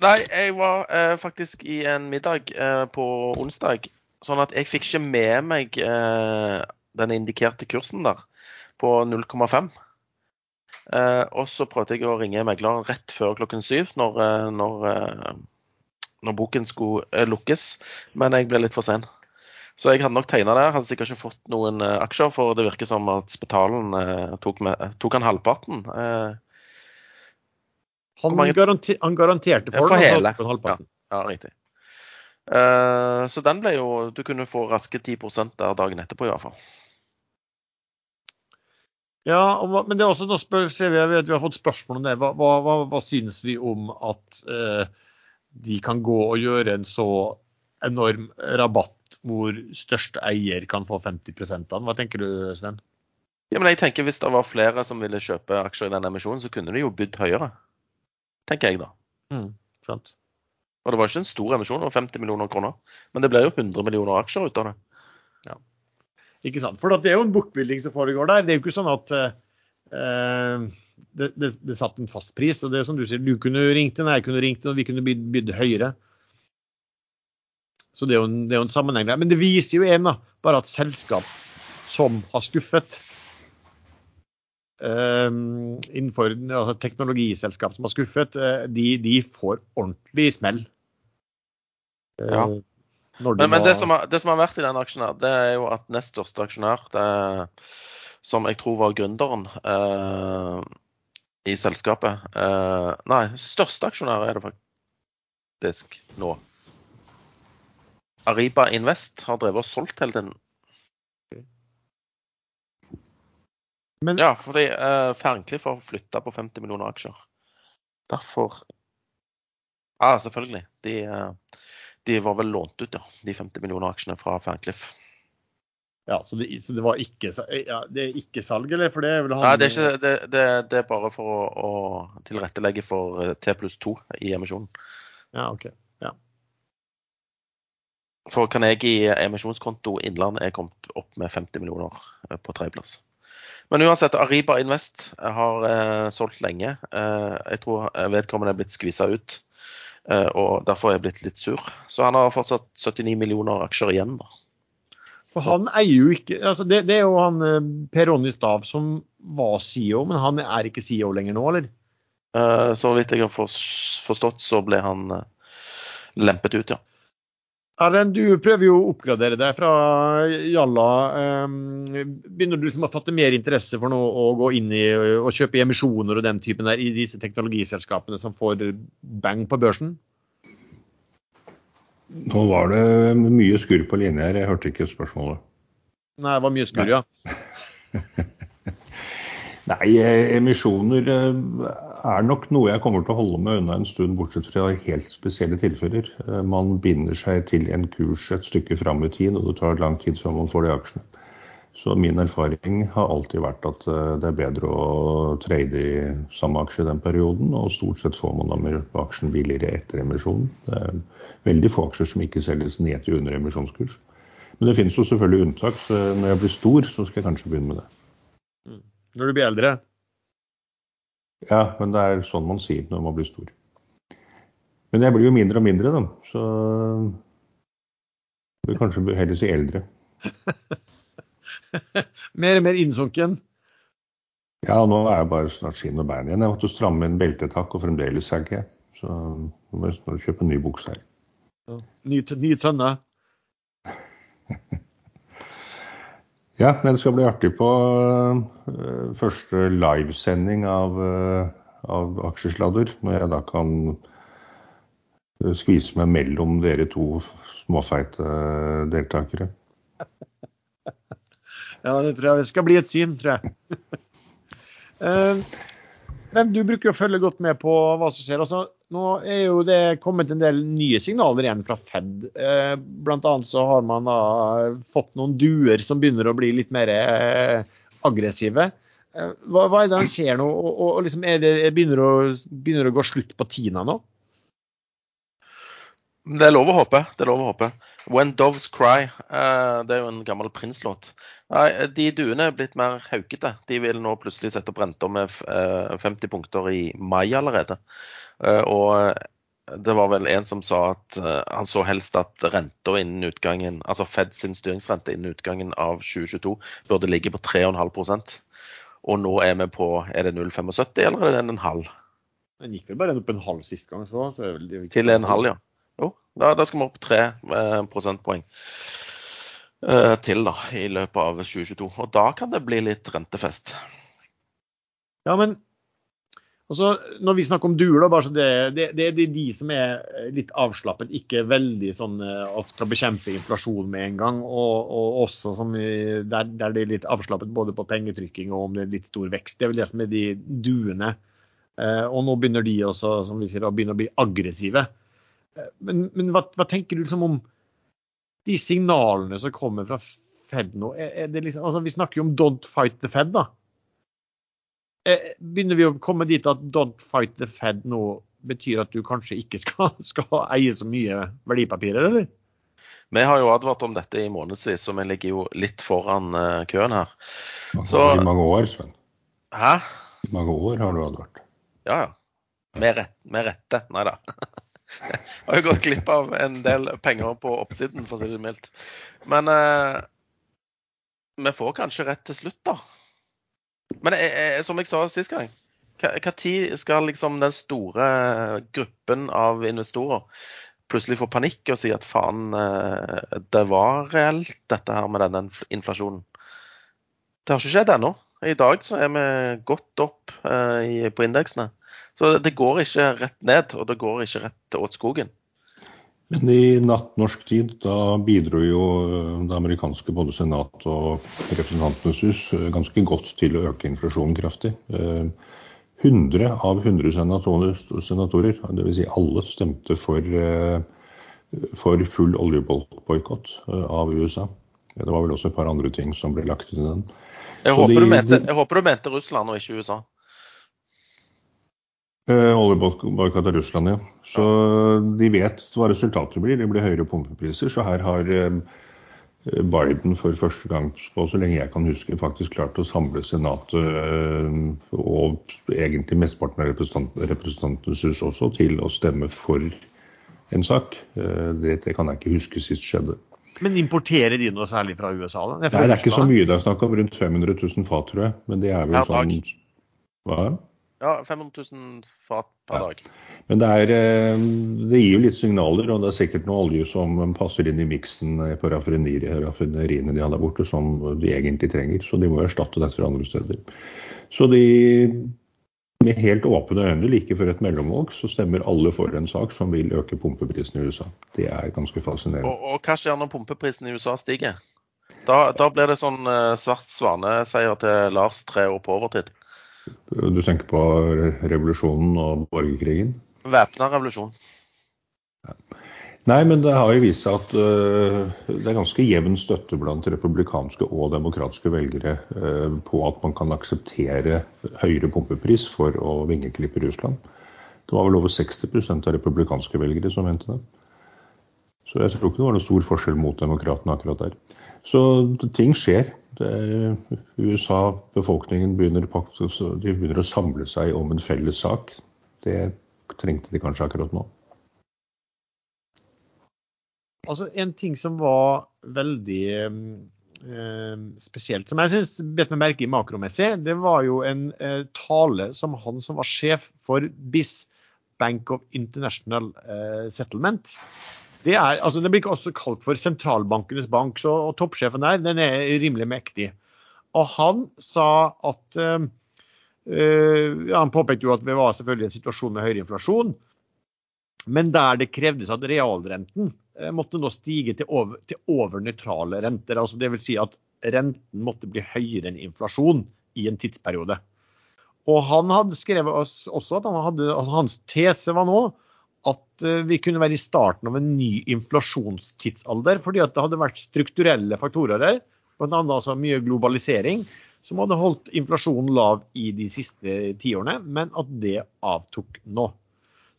Nei, jeg var eh, faktisk i en middag eh, på onsdag. Sånn at jeg fikk ikke med meg eh, den indikerte kursen der på 0,5. Eh, og så prøvde jeg å ringe megleren rett før klokken syv, når, eh, når, eh, når boken skulle lukkes. Men jeg ble litt for sen. Så jeg hadde nok tegna der. Hadde sikkert ikke fått noen uh, aksjer, for det virker som at Spetalen uh, tok, med, tok, han halvparten. Uh, han, mange... garanter, han, garanterte for, for hele. Ja, ja, riktig. så den ble jo Du kunne få raske 10% der dagen etterpå, i hvert fall. Ja, men det er også noe spør, ser vi, vi har fått spørsmål om det. Hva, hva, hva synes vi om at de kan gå og gjøre en så enorm rabatt hvor største eier kan få 50 av den. Hva tenker du, Sven? Ja, men jeg tenker Hvis det var flere som ville kjøpe aksjer i den emisjonen, så kunne de jo bydd høyere. Tenker jeg, da. Mm, sant. Og det var ikke en stor emisjon, det var 50 millioner kroner. Men det ble jo 100 millioner aksjer ut av det. Ja. Ikke sant. For det er jo en bookbuilding som foregår der. Det er jo ikke sånn at uh, det, det, det satt en fast pris. og det er som du sier, Du kunne ringt inn, jeg kunne ringt inn, og vi kunne bydd, bydd høyere. Så det er, en, det er jo en, sammenheng der. Men det viser jo en da, bare at selskap som har skuffet um, innenfor altså teknologiselskap som har skuffet, eh, de, de får ordentlig smell. Uh, ja. Men, men det, som har, det, som har, vært i den aksjen, her, det er jo at nest største aksjonær, det, som jeg tror var gründeren uh, i selskapet uh, Nei, største aksjonær er det faktisk nå. Ariba Invest har drevet og solgt hele tiden. Men, ja, fordi uh, Ferncliff har flytta på 50 millioner aksjer. Derfor Ja, ah, selvfølgelig. De, uh, de, var vel lånt ut, ja. De 50 millioner aksjene fra Ferncliff. Ja, så det, så det var ikke, ja, det er ikke salg, eller? For det er vel han... Nei, det er, ikke, det, det, det er bare for å, å tilrettelegge for eh, T pluss 2 i emisjonen. Ja, ok. For Carnegie emisjonskonto Innland er kommet opp med 50 millioner eh, på tredjeplass. Men uansett, Ariba Invest har eh, solgt lenge. Eh, jeg tror vedkommende er blitt skvisa ut. Eh, og derfor er jeg blitt litt sur. Så han har fortsatt 79 millioner aksjer igjen. da. For han eier jo ikke altså det, det, er jo han eh, Per Ronny Stav som var CEO, men han er ikke CEO lenger nå, eller? Eh, så vidt jeg har forstått, så ble han lempet ut, ja. Erlend, du prøver jo å oppgradere deg fra Jalla. Begynner du liksom å fatte mer interesse for noe å gå inn i og kjøpe emisjoner og den typen der i disse teknologiselskapene som får bang på børsen? Nå var det mye skurr på linje her, jeg hørte ikke spørsmålet. Nei, det var mye skurr, ja. Nei, emisjoner eh, er nok noe jeg kommer til å holde meg unna en stund, bortsett fra helt spesielle tilfeller. Eh, man binder seg til en kurs et stykke fram i tid, og det tar lang tid før man får de aksjene. Så min erfaring har alltid vært at eh, det er bedre å trade i samme aksje i den perioden, og stort sett får man da aksjen billigere etter emisjonen. Det er veldig få aksjer som ikke selges ned til under emisjonskurs. Men det finnes jo selvfølgelig unntak, så når jeg blir stor, så skal jeg kanskje begynne med det. Når du blir eldre? Ja, men det er sånn man sier når man blir stor. Men jeg blir jo mindre og mindre, da. Så jeg vil kanskje heller si eldre. mer og mer innsunken? Ja, nå er jeg bare snart skinn og bein igjen. Jeg måtte stramme en beltetakk, og fremdeles sagger jeg. Så nå må jeg snart kjøpe en ny bukse her. Ja. Ny, ny tønne? Ja, det skal bli artig på uh, første livesending av, uh, av aksjesladder. Når jeg da kan uh, skvise meg mellom dere to småfeite deltakere. ja, det tror jeg det skal bli et syn, tror jeg. men du bruker å følge godt med på hva som skjer. Altså, nå er jo det kommet en del nye signaler igjen fra Fed. Eh, blant annet så har man da fått noen duer som begynner å bli litt mer eh, aggressive. Eh, hva, hva, er det han skjer nå? Og, og, liksom det, begynner, å, begynner å gå slutt på Tina nå? Det er lov å håpe. det er lov å håpe. When Doves Cry. det er jo en gammel Prince-låt. De duene er blitt mer haukete. De vil nå plutselig sette opp renta med 50 punkter i mai allerede. Eh, og eh, det var vel en som sa at uh, han så helst at renta innen utgangen, altså Fed sin styringsrente innen utgangen av 2022 burde ligge på 3,5% Og nå er vi på er det 0,75 eller er det en halv? Den gikk vel bare opp en halv sist gang. Så, så Til en halv, ja. Jo, da, da skal vi opp tre eh, prosentpoeng eh, til da, i løpet av 2022. Og da kan det bli litt rentefest. Ja, men Altså, når vi snakker om så det, det, det, er de som er litt avslappet, ikke veldig sånn eh, at skal bekjempe inflasjon med en gang. Og, og også som, der, der, det er litt avslappet både på pengetrykking og om det er litt stor vekst. Det er vel det som er de duene. Eh, og nå begynner de også, som vi sier, å begynne å bli aggressive. Eh, men, men hva, hva, tenker du liksom om de signalene som kommer fra Fed nå? Er, er liksom, altså, vi snakker jo om 'don't fight the Fed'. da. Eh, begynner vi å komme dit at 'don't fight the Fed' nå betyr at du kanskje ikke skal, skal eie så mye verdipapirer, eller? Vi har jo advart om dette i månedsvis, så vi ligger jo litt foran uh, køen her. Så, I mange år, Sven. Hæ? I mange år har du advart. Ja, ja. Med, rett, med rette. Nei da. Jeg har jo gått glipp av en del penger på oppsiden, for å si det mildt. Men uh, vi får kanskje rett til slutt, da. Men som jeg sa sist gang, hva tid skal liksom den store gruppen av investorer plutselig få panikk og si at faen, eh, det var reelt dette her med denne inflasjonen? Det har ikke skjedd ennå. I dag så er vi godt opp eh, på indeksene. Så det går ikke rett ned, og det går ikke rett åt skogen. Men i natt norsk tid da bidro jo det amerikanske både senat og Representantenes hus eh, ganske godt til å øke inflasjonen kraftig. 100 eh, av 100 senatorer, senatorer dvs. Si alle, stemte for, eh, for full oljeboikott av USA. Det var vel også et par andre ting som ble lagt inn i den. Jeg håper, de, mente, jeg håper, du mente, Russland og ikke USA. Uh, Oljeboikott av Russland, ja. Så de vet hva resultatet blir. Det blir høyere pumpepriser. Så her har uh, Biden for første gang på så lenge jeg kan huske faktisk klart å samle Senatet og egentlig mesteparten av Representantenes hus også til å stemme for en sak. Det, det kan jeg ikke huske sist skjedde. Men importerer de noe særlig fra USA? da? Nei, det er ikke så mye. Det er snakk om rundt 500 000 fat, tror jeg. Men det er vel sånn Hva? Ja, 500 000 fat per dag. Men det, er, eh, det, gir jo litt signaler, og det er sikkert noe olje som passer inn i miksen på raffineriene de har der borte, som de egentlig trenger. Så de må erstatte dette fra andre steder. Så de med helt åpne øyne like før et mellomvalg, så stemmer alle for en sak som vil øke pumpeprisen i USA. Det er ganske fascinerende. Og, og hva skjer når pumpeprisen i USA stiger? Da, da blir det sånn svart svane-seier til Lars tre år på overtid. Du tenker på revolusjonen og borgerkrigen? Væpna revolusjon. Ja. Nei, men det har jo vist seg at uh, det er ganske jevn støtte blant republikanske og demokratiske velgere uh, på at man kan akseptere høyere pumpepris for å vingeklippe Russland. Det var vel over 60% av republikanske velgere som mente det. Så jeg tror ikke det var noen stor forskjell mot demokratene akkurat der. Så ting skjer. Er, USA, befolkningen begynner, de begynner å samle seg om en felles sak. Det trengte de kanskje akkurat nå. Altså, en ting som var veldig eh, spesielt, som jeg syns bet meg merke i makromessig, det var jo en eh, tale som han som var sjef for BIS, Bank of International eh, Settlement. Det, er, altså, det blir ikke også kalt for sentralbankenes bank, så, og toppsjefen der den er rimelig mektig. Og han sa at øh, Han påpekte jo at vi var selvfølgelig i en situasjon med høyere inflasjon, men der det krevdes at realrenten Eh, måtte nå stige til over, til over nøytrale renter. altså Dvs. Si at renten måtte bli høyere enn inflasjon i en tidsperiode. Og Han hadde skrevet også at han hadde, altså hans tese var nå at eh, vi kunne være i starten av en ny inflasjonstidsalder, fordi at det hadde vært strukturelle faktorer her, bl.a. Altså mye globalisering, som hadde holdt inflasjonen lav i de siste tiårene, men at det avtok nå.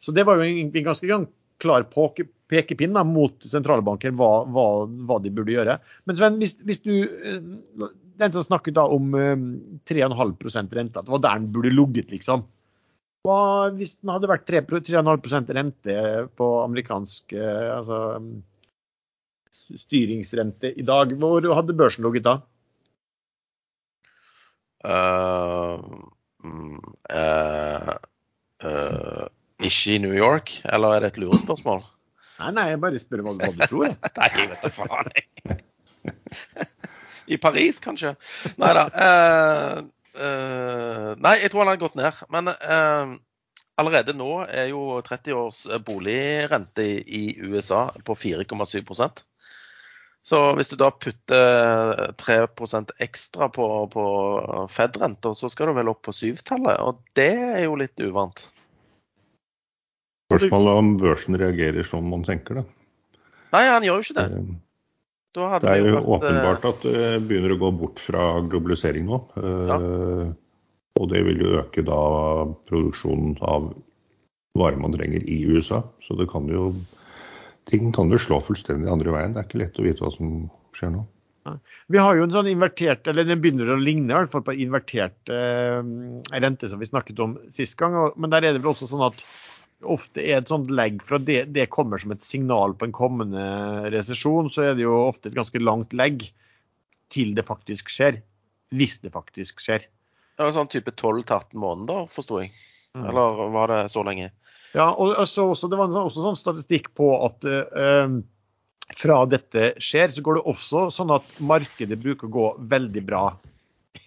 Så det var jo en ganske gang klar pekepinn da, mot sentralbanker hva, hva, hva, de burde gjøre. Men Sven, hvis, hvis du eh, Den som snakket da om 3,5 eh, rente, at det var der den burde ligget, liksom. Hva hvis den hadde vært 3,5% rente på amerikansk eh, altså, styringsrente i dag, hvor hadde børsen ligget da? Uh, uh, uh, ikke i New York, eller er det et lurespørsmål? Nei, nei, jeg bare spør hva, hva du tror. nei, jeg vet da faen. I Paris, kanskje? Nei da. Uh, nei, jeg tror han hadde gått ned. Men uh, allerede nå er jo 30 års boligrente i, i USA på 4,7% Så hvis du da putter 3% ekstra på, på Fed-renta, så skal du vel opp på syvtallet. Og det er jo litt uvant. Spørsmålet om børsen reagerer som man tenker, da. Nei, han gjør jo ikke det. Eh, det er jo vært, åpenbart at det begynner å gå bort fra globalisering nå. Ja. Eh, og det vil jo øke da produksjonen av varer man trenger i USA. Så det kan jo ting kan jo slå fullstendig andre veien. Det er ikke lett å vite hva som skjer nå. Vi har jo en sånn invertert, eller Den begynner å ligne i hvert fall på invertert eh, rente som vi snakket om sist gang. Men der er det vel også sånn at ofte er et sånt legg fra det, det kommer som et signal på en kommende resesjon, så er det jo ofte et ganske langt legg til det faktisk skjer. Hvis det faktisk skjer. Ja, sånn type 12-18 måneder, forsto jeg. Mm. Eller var det så lenge? Ja, og så, også, det var også sånn statistikk på at uh, fra dette skjer, så går det også sånn at markedet bruker å gå veldig bra.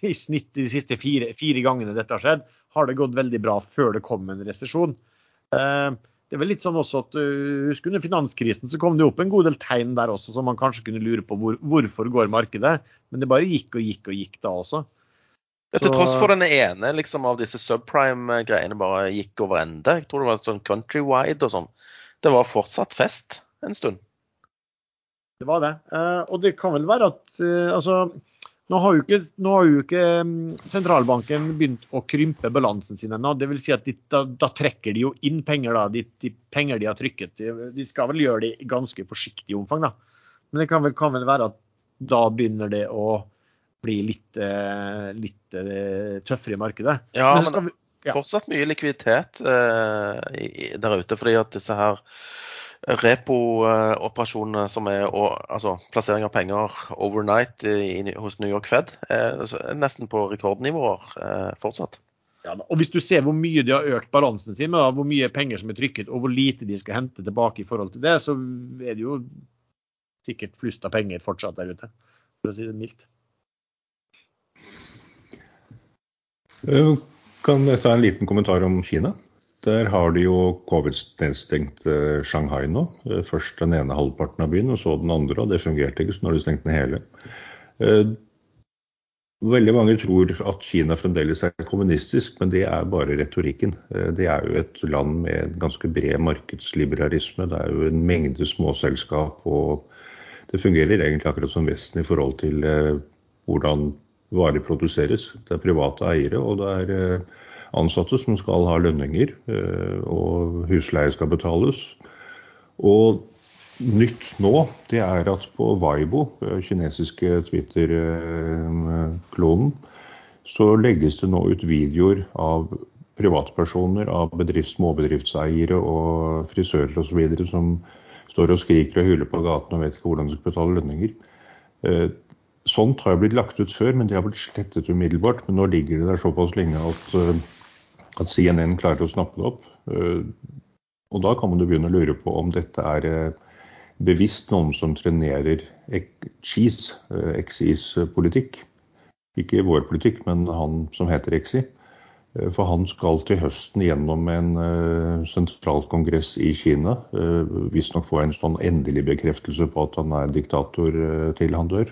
I snitt de siste fire, fire gangene dette har skjedd, har det gått veldig bra før det kom en resesjon. Eh, det er vel litt sånn også at uh, Husk under finanskrisen så kom det opp en god del tegn der også, som man kanskje kunne lure på hvor, hvorfor går markedet. Men det bare gikk og gikk og gikk da også. Så, til tross for den ene liksom, av disse subprime-greiene bare gikk over ende. Jeg tror det var sånn countrywide og sånn. Det var fortsatt fest en stund. Det var det. Og det kan vel være at altså nå har jo ikke, har jo ikke mm, sentralbanken begynt å krympe balansen sin ennå. Det vil si at de, da, da, trekker de jo inn penger, da. De, de, penger de har trykket. De, skal vel gjøre det i ganske forsiktig omfang, da. Men det kan vel, kan vel være at da begynner det å bli litt, eh, litt eh, tøffere i markedet. Ja, Men men vi, ja. fortsatt mye likviditet eh, der ute. fordi at disse her repo-operasjonene som er og, altså, plassering av penger overnight i, i, hos New York Fed, er, er nesten på rekordnivåer eh, fortsatt. Ja, og hvis du ser hvor mye de har økt balansen sin med, da, hvor mye penger som er trykket, og hvor lite de skal hente tilbake i forhold til det, så er det jo sikkert flust av penger fortsatt der ute, for å si det mildt. Eh, Kan jeg ta en liten kommentar om Kina? Der har de jo covid-nedstengt eh, Shanghai nå. Eh, Først den ene halvparten av byen, og så den andre. Og det fungerte ikke, så nå har de stengt den hele. Eh, Veldig mange tror at Kina fremdeles er kommunistisk, men det er bare retorikken. Det er jo et land med en ganske bred markedsliberalisme. Det er jo en mengde småselskap, og det fungerer egentlig akkurat som Vesten i forhold til hvordan varer produseres. Det er private eiere, og det er ansatte som skal ha lønninger, eh, og husleie skal betales. Og nytt nå, det er at på Weibo, eh, kinesiske Twitter-klonen, så legges det nå ut videoer av privatpersoner, av bedrifts, småbedriftseiere og frisører osv. som står og skriker og hyler på gaten og vet ikke hvordan de skal betale lønninger. Eh, Sånt har jo blitt lagt ut før, men det har blitt slettet umiddelbart. Men nå ligger det der såpass lenge at, at CNN klarer å snappe det opp. Eh, Og da kan man jo begynne å lure på om dette er eh, bevisst noen som trenerer Cheese, Xis, eh, politikk. Ikke vår politikk, men han som heter XI. For han skal til høsten gjennom en sentralkongress i Kina. Visstnok få en sånn endelig bekreftelse på at han er diktator til han dør.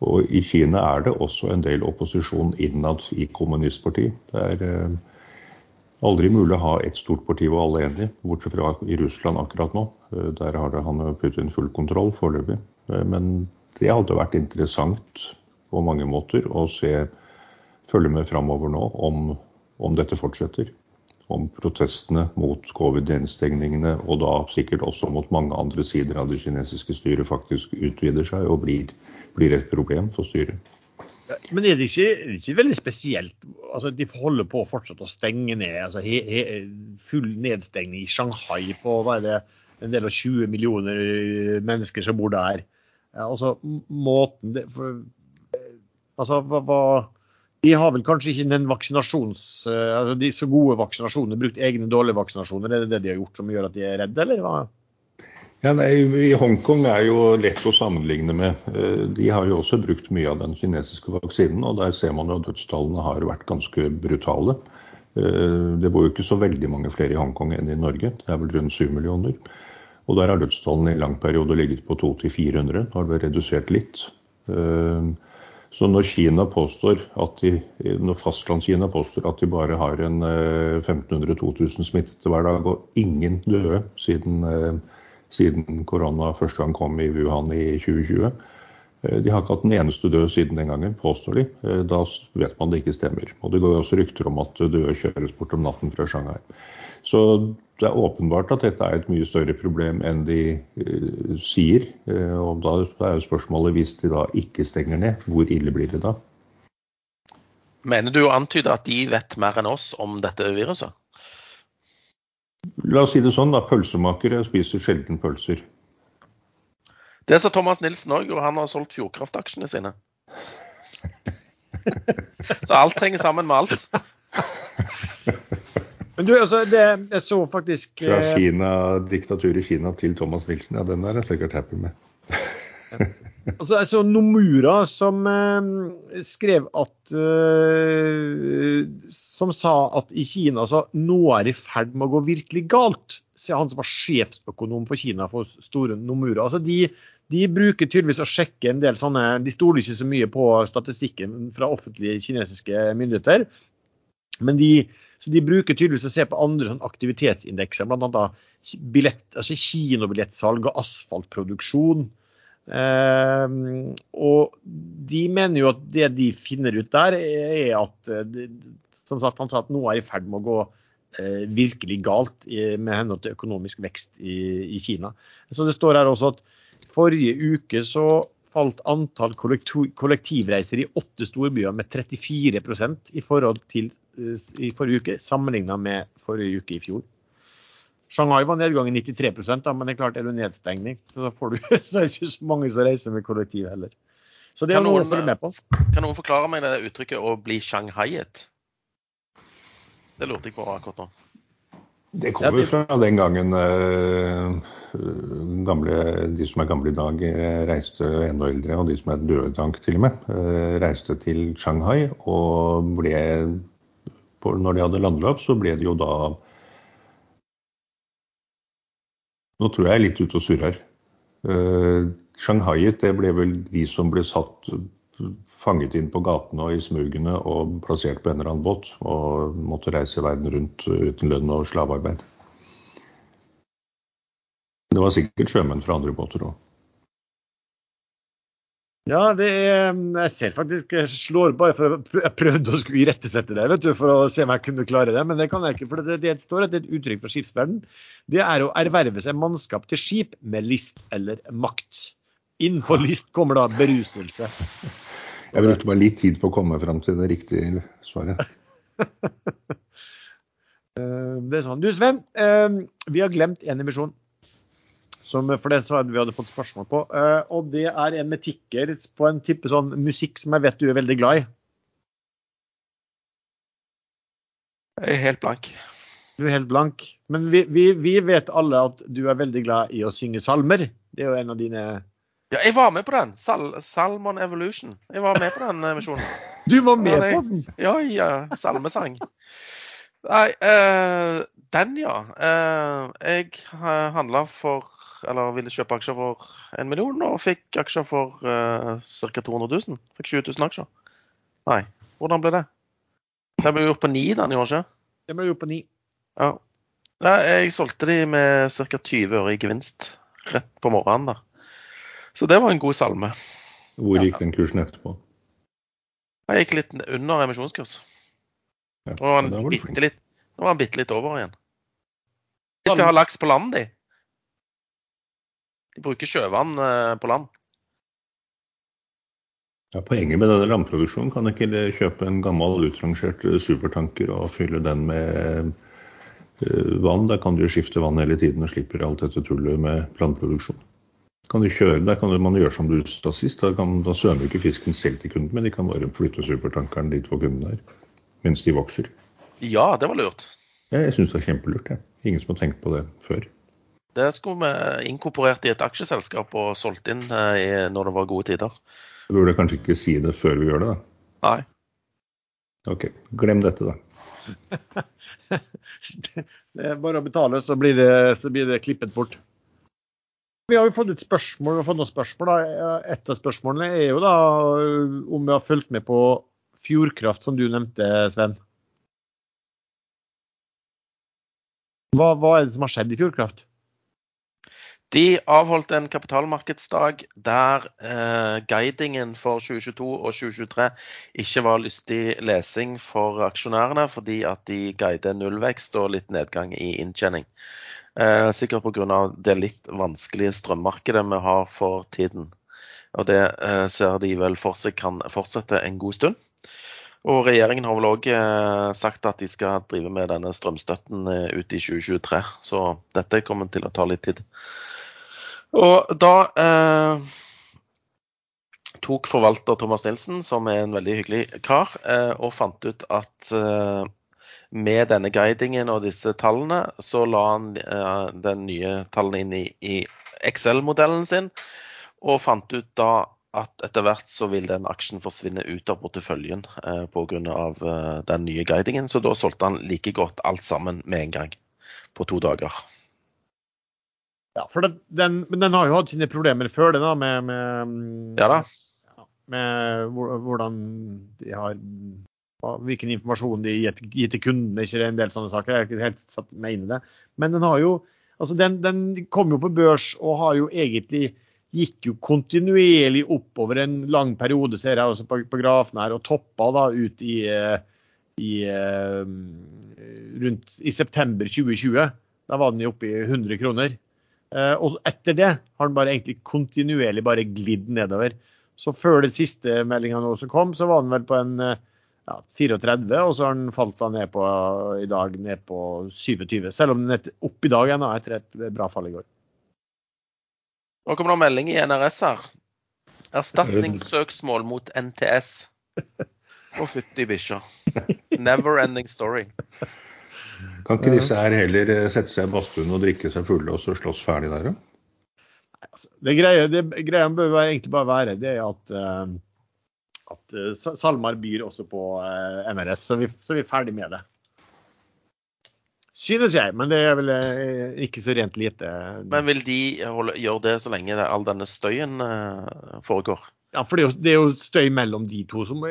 Og i Kina er det også en del opposisjon innad i kommunistpartiet. Det er eh, aldri mulig å ha ett stort parti hvor alle er enige, bortsett fra i Russland akkurat nå. Eh, Der har han Putin full kontroll foreløpig. Eh, Men det hadde vært interessant på mange måter å se følge med framover nå om, om dette fortsetter. Om protestene mot covid-nedstengningene, og da sikkert også mot mange andre sider av det kinesiske styret, faktisk utvider seg og blir, blir et problem for styret. Men er det ikke, er det ikke veldig spesielt altså De holder på å fortsette å stenge ned. altså he, he, Full nedstengning i Shanghai på hva er det, en del av 20 millioner mennesker som bor der. Altså måten det, for, eh, altså, hva, hva, De har vel kanskje ikke den vaksinasjons... eh, altså de så gode vaksinasjonene, brukt egne dårlige vaksinasjoner. Er det det de har gjort som gjør at de er redde, eller hva? Ja, nei, I Hongkong er jo lett å sammenligne med. Eh, De har jo også brukt mye av den kinesiske vaksinen, og der ser man jo at dødstallene har vært ganske brutale. Eh, Det bor jo ikke så veldig mange flere i Hongkong enn i Norge, det er vel rundt 7 millioner. Og der har dødstallene i lang periode ligget på 200-400, nå har det redusert litt. Eh, Så når Kina påstår at de, når fastlandskina påstår at de bare har en 1500-2000 smittede hver dag, og ingen døde siden siden korona første gang kom i Wuhan i 2020. Eh, De har ikke hatt en eneste død siden den gangen, påstår de. Eh, Da vet man det ikke stemmer. Og det går også rykter om at døde kjøres bort om natten fra Shanghai. Så det er åpenbart at dette er et mye større problem enn de eh, sier. Eh, Og da er jo spørsmålet, hvis de da ikke stenger ned, hvor ille blir det da? Mener du å antyde at de vet mer enn oss om dette viruset? La oss si det sånn, da. Pølsemakere spiser sjelden pølser. Det sa Thomas Nilsen òg, og han har solgt Fjordkraft-aksjene sine. Så alt henger sammen med alt. Men du, altså, det, jeg så faktisk Fra eh, Kina, diktaturet i Kina til Thomas Nilsen, ja den er jeg sikkert happy med. Altså, altså, Nomura som eh, skrev at eh, Som sa at i Kina så noe er i ferd med å gå virkelig galt. Se han som var sjefsøkonom for Kina for store Nomura. Altså, de, de bruker tydeligvis å sjekke en del sånne De stoler ikke så mye på statistikken fra offentlige kinesiske myndigheter. Men de, så de bruker tydeligvis å se på andre sånn aktivitetsindekser, bl.a. Altså kinobillettsalg og asfaltproduksjon. Eh, og de mener jo at det de finner ut der, er at eh, som sagt, han sa at noe er i ferd med å gå eh, virkelig galt med henhold til økonomisk vekst i, i Kina. Så det står her også at forrige uke så falt antall kollektiv kollektivreiser i åtte storbyer med 34% i til eh, i forrige uke, sammenligna med forrige uke i fjor. Shanghai var nedgang i 93 da, men det er klart er du nedstengning, så, får du, så er det ikke så mange som reiser med kollektiv heller. Så det er noe å følge med på. Kan noen forklare meg det uttrykket 'å bli shanghaiet'? Det lurte jeg på akkurat nå. Det kommer fra den gangen eh, gamle, de som er gamle i dag, eh, reiste enda eldre, og de som er døde tank til og med, eh, reiste til Shanghai. Og ble Når de hadde landløp, så ble de jo da Nå tror jeg jeg er litt ute og surrer. Uh, Shanghaiet, det ble vel de som ble satt fanget inn på gatene og i smugene og plassert på en eller annen båt og måtte reise verden rundt uten lønn og slavearbeid. Det var sikkert sjømenn fra andre båter òg. Ja, det er Jeg ser faktisk Jeg slår bare for Jeg prøvde å skulle irettesette det vet du, for å se om jeg kunne klare det, men det kan jeg ikke. For det, det står at det er et uttrykk fra skipsverden. Det er å erverve seg mannskap til skip med list eller makt. Innenfor list kommer da beruselse. Jeg brukte bare litt tid på å komme fram til det riktige svaret. Eh, Det er sånn. Du Sven, eh, vi har glemt en emisjon. Som, for det så hadde vi hadde fått spørsmål på. Uh, Og det er en med tikker på en type sånn musikk som jeg vet du er veldig glad i. Jeg er helt blank. Du er helt blank. Men vi, vi, vi vet alle at du er veldig glad i å synge salmer. Det er jo en av dine Ja, jeg var med på den. Sal Salmon Evolution. Jeg var med på den eh, misjonen. Du var med på den! Ja, ja. Salmesang. Nei, uh, den, ja. Uh, jeg handla for Eller ville kjøpe aksjer for en million, og fikk aksjer for uh, ca. 200 000. Fikk 20 000 aksjer. Nei, hvordan ble det? Det ble gjort på ni, den, gjorde ikke? Det ble gjort på ni. Ja. Nei, jeg solgte de med ca. 20 øre i gevinst rett på morgenen. da. Så det var en god salme. Hvor gikk den kursen etterpå? Jeg gikk litt under emisjonskurs. Ja, Nå var bitte litt, nå var han bitte litt over igjen. De skal ha laks på land, de. De bruker sjøvann eh, på land. Ja, Poenget med denne landproduksjonen kan ikke kjøpe en gammel utrangert supertanker og fylle den med eh, vann. Da kan du skifte vann hele tiden og slipper alt dette tullet med landproduksjon. Kan du kjøre, Der kan man gjøre som du sa sist. Da, kan, da svømmer ikke fisken selv til kunden, men de kan bare flytte supertankeren dit hvor kunden er. Mens de vokser. Ja, det var lurt. Ja, jeg syns det er kjempelurt. Jeg. Ingen som har tenkt på det før. Det skulle vi inkorporert i et aksjeselskap og solgt inn eh, i- når det var gode tider. Vi burde kanskje ikke si det før vi gjør det, da. Nei. Ok, glem dette, da. Det er bare å betale, så blir det, så blir det klippet bort. Vi har jo fått et spørsmål, vi har fått noen spørsmål. Da. Et av spørsmålene er jo da om vi har fulgt med på Fjordkraft, som du nevnte, Sven. Hva, hva er det som har skjedd i Fjordkraft? De avholdt en kapitalmarkedsdag der eh, guidingen for 2022 og 2023 ikke var lystig lesing for aksjonærene, fordi at de guider nullvekst og litt nedgang i inntjening. Eh, sikkert pga. det litt vanskelige strømmarkedet vi har for tiden. Og Det eh, ser de vel for seg kan fortsette en god stund. Og Regjeringen har vel òg eh, sagt at de skal drive med denne strømstøtten eh, ut i 2023. Så dette kommer til å ta litt tid. Og da eh, tok forvalter Thomas Nilsen, som er en veldig hyggelig kar, eh, og fant ut at eh, med denne guidingen og disse tallene, så la han eh, den nye tallene inn i, i Excel-modellen sin, og fant ut da at etter hvert så vil den aksjen forsvinne ut av porteføljen eh, pga. Eh, den nye guidingen. Så da solgte han like godt alt sammen med en gang, på to dager. Ja, for det, den, men den har jo hatt sine problemer før det, da, med, med, Ja da. med hvordan de har Hvilken informasjon de gir, til kundene, ikke en del sånne saker. Jeg har ikke helt satt meg inn i det. Men den har jo altså den, den kom jo på børs og har jo egentlig gikk jo kontinuerlig oppover en lang periode, ser jeg også på, på grafen her, og toppa da ut i, eh, i eh, rundt i september 2020. Da var den jo oppe i 100 kroner. Eh, og etter det har den bare egentlig kontinuerlig bare glidd nedover. Så før den siste meldinga nå som kom, så var den vel på en eh, ja, 34, og så har den falt da ned på i dag ned på 27. Selv om den er opp i dag ennå etter et bra fall i går. Nå kommer det melding i NRS her. Erstatningssøksmål mot NTS. Å, fytti bikkja. Never ending story. Kan ikke disse her heller eh, sette seg i badstuen og drikke seg fulle og så slåss ferdig der, da? Altså, det greia, det, greia bør egentlig bare være det at, uh, at uh, SalMar byr også på uh, MRS, så vi, så vi, er ferdig med det. Synes jeg, men det er vel ikke så rent lite. Men vil de holde, gjøre det så lenge all denne støyen foregår? Ja, for det er, jo, det er, jo, støy mellom de to som,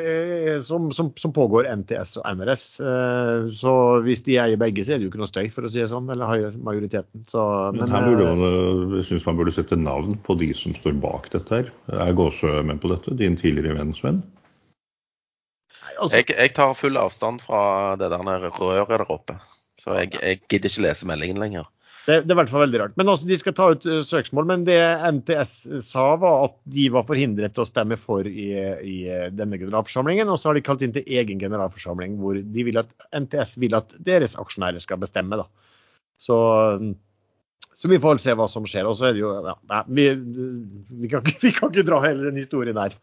som, som, som, pågår, NTS og NRS. Eh, så hvis de eier begge, så er det jo ikke noe støy, for å si det sånn. Eller majoriteten. Så, men, men, her burde eh, man, jeg syns man burde sette navn på de som står bak dette her. Er Gåsø med på dette? Din tidligere vennsvenn? Altså, jeg, jeg, tar full avstand fra det der røret der oppe. Så jeg, jeg gidder ikke lese meldingen lenger. Det, det, er i hvert fall veldig rart. Men også, De skal ta ut uh, søksmål. Men det NTS sa, var at de var forhindret til å stemme for i, i uh, denne generalforsamlingen. Og så har de kalt inn til egen generalforsamling hvor de vil at, NTS vil at deres aksjonærer skal bestemme. da. Så, så vi får se hva som skjer. Og så er det jo ja, vi, vi, kan, vi, kan, ikke dra hele den historien her.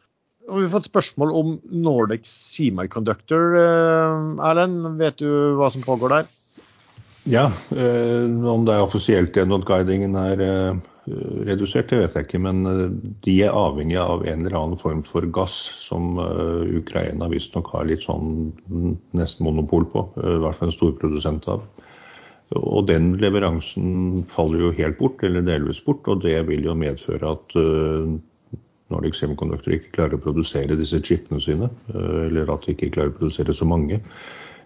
Og vi har fått spørsmål om Nordic Semiconductor. Uh, Erlend, vet du hva som pågår der? Ja, eh, om det er offisielt guidingen er eh, redusert, det vet jeg ikke. Men eh, de er avhengig av en eller annen form for gass som Ukraina visstnok har litt sånn nesten monopol på. I hvert fall en stor produsent av. Og den leveransen faller jo helt bort, eller delvis bort. Og det vil jo medføre at Nordic Semiconductor ikke klarer å produsere disse chipene sine. Eller at de ikke klarer å produsere så mange.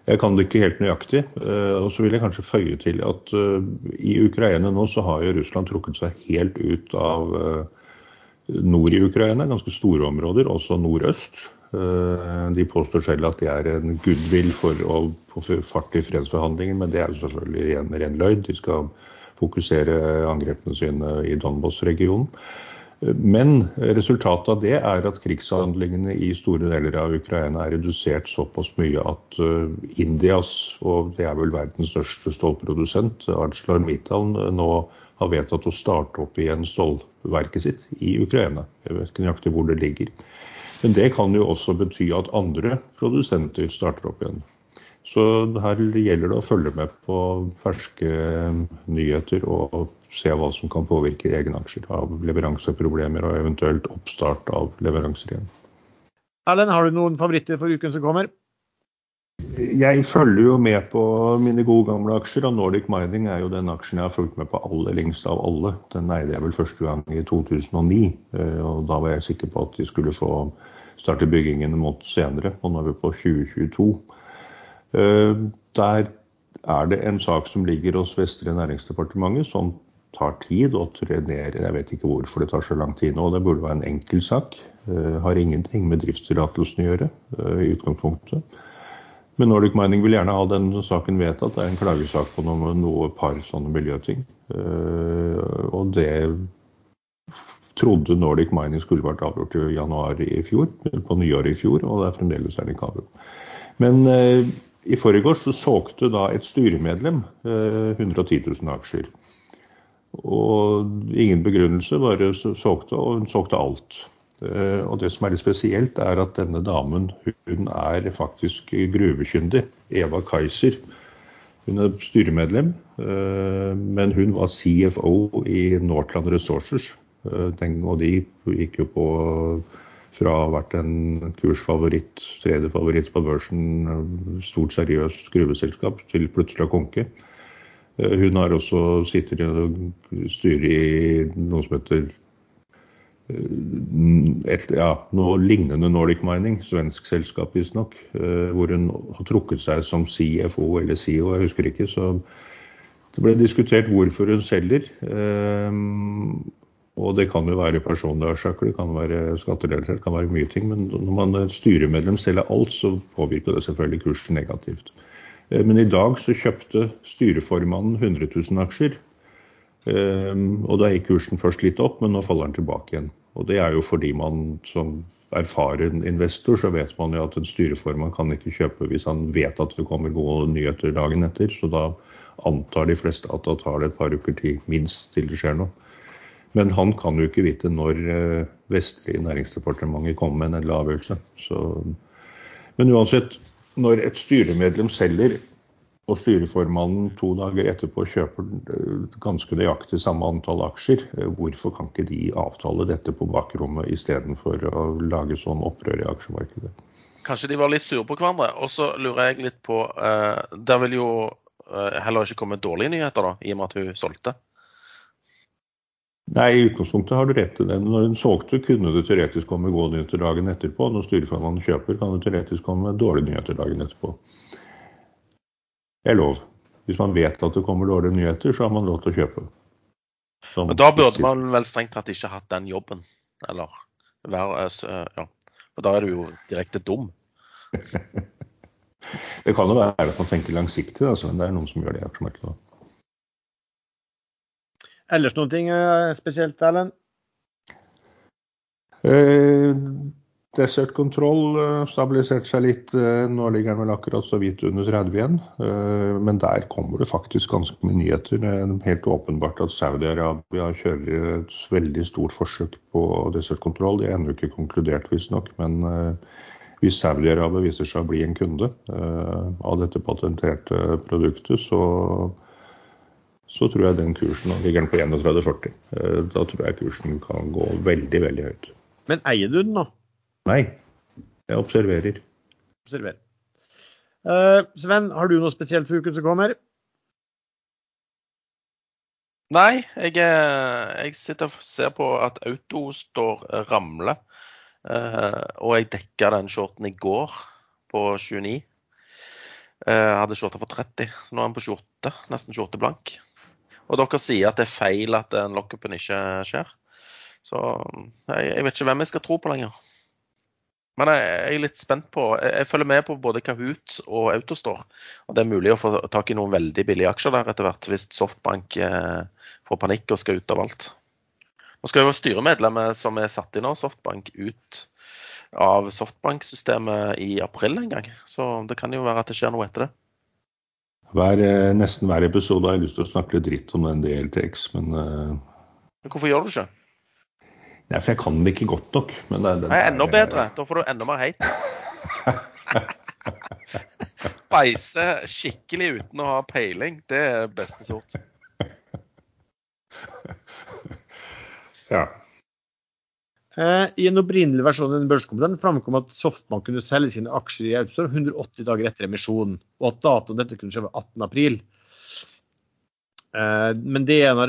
Jeg kan det ikke helt nøyaktig. Eh, og så vil jeg kanskje føye til at eh, i Ukraina nå så har jo Russland trukket seg helt ut av eh, nord i Ukraina, ganske store områder, også nordøst. De påstår selv at det er en goodwill for å få fart i fredsforhandlingene, men det er jo selvfølgelig ren, ren løgn. De skal fokusere angrepene sine i Donbas-regionen. Men resultatet av det er at krigshandlingene i store deler av Ukraina er redusert såpass mye at uh, Indias, og det er vel verdens største stålprodusent, ArcelorMittal, nå har vedtatt å starte opp igjen stålverket sitt i Ukraina. Jeg vet ikke nøyaktig hvor det ligger. Men det kan jo også bety at andre produsenter starter opp igjen. Så her gjelder det å følge med på ferske nyheter og se hva som kan påvirke egne aksjer av leveranseproblemer og eventuelt oppstart av leveranser igjen. Erlend, har du noen favoritter for uken som kommer? Jeg følger jo med på mine gode gamle aksjer, og Nordic Mining er jo den aksjen jeg har fulgt med på aller lengst av alle. Den eide jeg vel første gang i 2009, eh, og da var jeg sikker på at de skulle få starte byggingen en måned senere. Og nå er vi på 2022. Eh, der er det en sak som ligger hos Vestre Næringsdepartementet som tar tid å trenere. Jeg vet ikke hvorfor det tar så lang tid nå. Det burde være en enkel sak. Uh, har ingenting med driftstillatelsen å gjøre uh, i utgangspunktet. Men Nordic Mining vil gjerne ha den saken vedtatt. Det er en klagesak på noe, noe par sånne miljøting. Uh, og det trodde Nordic Mining skulle vært avgjort i januar i fjor, på nyåret i fjor, og det er fremdeles er det ikke avgjort. Men i forgårs så solgte da et styremedlem 110 000 aksjer. Og ingen begrunnelse, bare solgte, og hun solgte alt. Eh, og det som er litt spesielt, er at denne damen hun er faktisk gruvekyndig. Eva Kaiser. Hun er styremedlem, eh, men hun var CFO i Northland Resources. Eh, og de gikk jo på fra å ha vært en kursfavoritt, tredje favoritt på børsen, stort seriøst gruveselskap, til plutselig å konke. Eh, hun har også sittet i styret i noe som heter eh, et, ja, noe lignende Nordic Mining, svensk selskap visstnok, eh, hvor hun har trukket seg som CFO eller CEO, jeg husker ikke. Så det ble diskutert hvorfor hun selger. Og det kan jo være personlige årsaker, det kan være skatterelatert, det kan være mye ting. Men når man styremedlem selger alt, så påvirker det selvfølgelig kursen negativt. Eh, men i dag så kjøpte styreformannen 100 000 aksjer. Um, og da gikk kursen først litt opp, men nå faller den tilbake igjen. Og det er jo fordi man som erfaren investor, så vet man jo at en styreformann kan ikke kjøpe hvis han vet at det kommer gode nyheter dagen etter. Så da antar de fleste at da tar det et par uker tid minst til det skjer noe. Men han kan jo ikke vite når eh, Vestlige næringsdepartementet kommer med en endelig avgjørelse. Men uansett, når et styremedlem selger og styreformannen to dager etterpå kjøper eh, ganske nøyaktig samme antall aksjer, eh, hvorfor kan ikke de avtale dette på bakrommet istedenfor å lage sånn opprør i aksjemarkedet? Kanskje de var litt sure på hverandre. Og så lurer jeg litt på eh, Der vil jo uh, heller ikke komme dårlige nyheter, da, i og med at hun solgte? Nei, i utgangspunktet har du rett til det. Når hun solgte, kunne det teoretisk komme gode nyheter dagen etterpå. Når styreformannen kjøper, kan det teoretisk komme dårlige nyheter dagen etterpå er lov. Hvis man vet at det kommer dårlige nyheter, så har man lov til å kjøpe. Som Men da burde man vel strengt tatt ikke hatt den jobben, eller være eh, Ja. For da er du jo direkte dum. det kan jo være at man tenker langsiktig, altså, men det er noen som gjør det i aksjemarkedet. Ellers noen ting eh, spesielt, Erlend? Eh, Desert Control eh, stabiliserte seg litt. Eh, nå ligger den vel akkurat så vidt under 30 igjen. Men der kommer det faktisk ganske mye nyheter. Det er helt åpenbart at Saudi-Arabia kjører et veldig stort forsøk på Desert Control. De er ennå ikke konkludert, visstnok. Men hvis Saudi-Arabia viser seg å bli en kunde av dette patenterte produktet, så, så tror jeg den kursen Nå ligger den på 31,40. Da tror jeg kursen kan gå veldig, veldig høyt. Men eier du den nå? Nei, jeg observerer. Observerer. Uh, Sven, har du noe spesielt for uken som kommer? Nei, jeg, eh, jeg, sitter og ser på at auto står ramler. Uh, og jeg dekka den shorten i går på 29. Jeg hadde shorta for 30, så nå er den på 28. Nesten 28 blank. Og dere sier at det er feil at den lockupen ikke skjer. Så jeg, jeg vet ikke hvem jeg skal tro på lenger. Men jeg er litt spent på Jeg følger med på både Kahoot og Autostore. Og det er mulig å få tak i noen veldig billige aksjer der etter hvert, hvis Softbank eh, får panikk og skal ut av alt. Nå skal jo styremedlemmet som er satt inn av Softbank, ut av Softbank-systemet i april en gang. Så det kan jo være at det skjer noe etter det. Hver, eh, nesten hver episode har jeg lyst til å snakke litt dritt om den DLTX, men uh... Hvorfor gjør du ikke? Nei, for jeg kan det ikke godt nok. Men det, det, enda bedre. Da får du enda mer hate. Beise skikkelig uten å ha peiling, det er beste sort. ja. Eh, I en opprinnelig versjon av den børskommentaren framkom at Softbank kunne selge sine aksjer i Autostore 180 dager etter emisjonen, og at datoen dette kunne skje var 18.4. Eh, men DN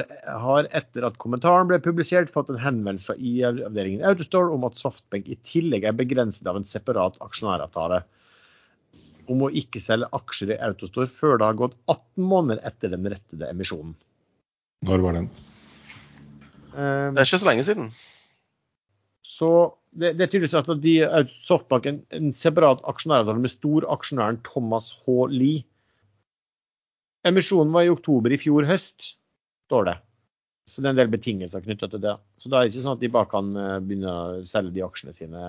har etter at kommentaren ble publisert, fått en henvendelse fra IA-avdelingen Autostore om at Softbank i tillegg er begrenset av en separat aksjonæravtale om å ikke selge aksjer i Autostore før det har gått 18 måneder etter den rettede emisjonen. Når var den? Eh, det er ikke så lenge siden. Så det, det er tydeligvis at de, Softbank en, en separat aksjonæravtale med storaksjonæren Thomas H. Lee Emisjonen var i oktober i fjor høst, står det. Så det er en del betingelser knytta til det. Så da er det ikke sånn at de bare kan eh, begynne å selge de aksjene sine.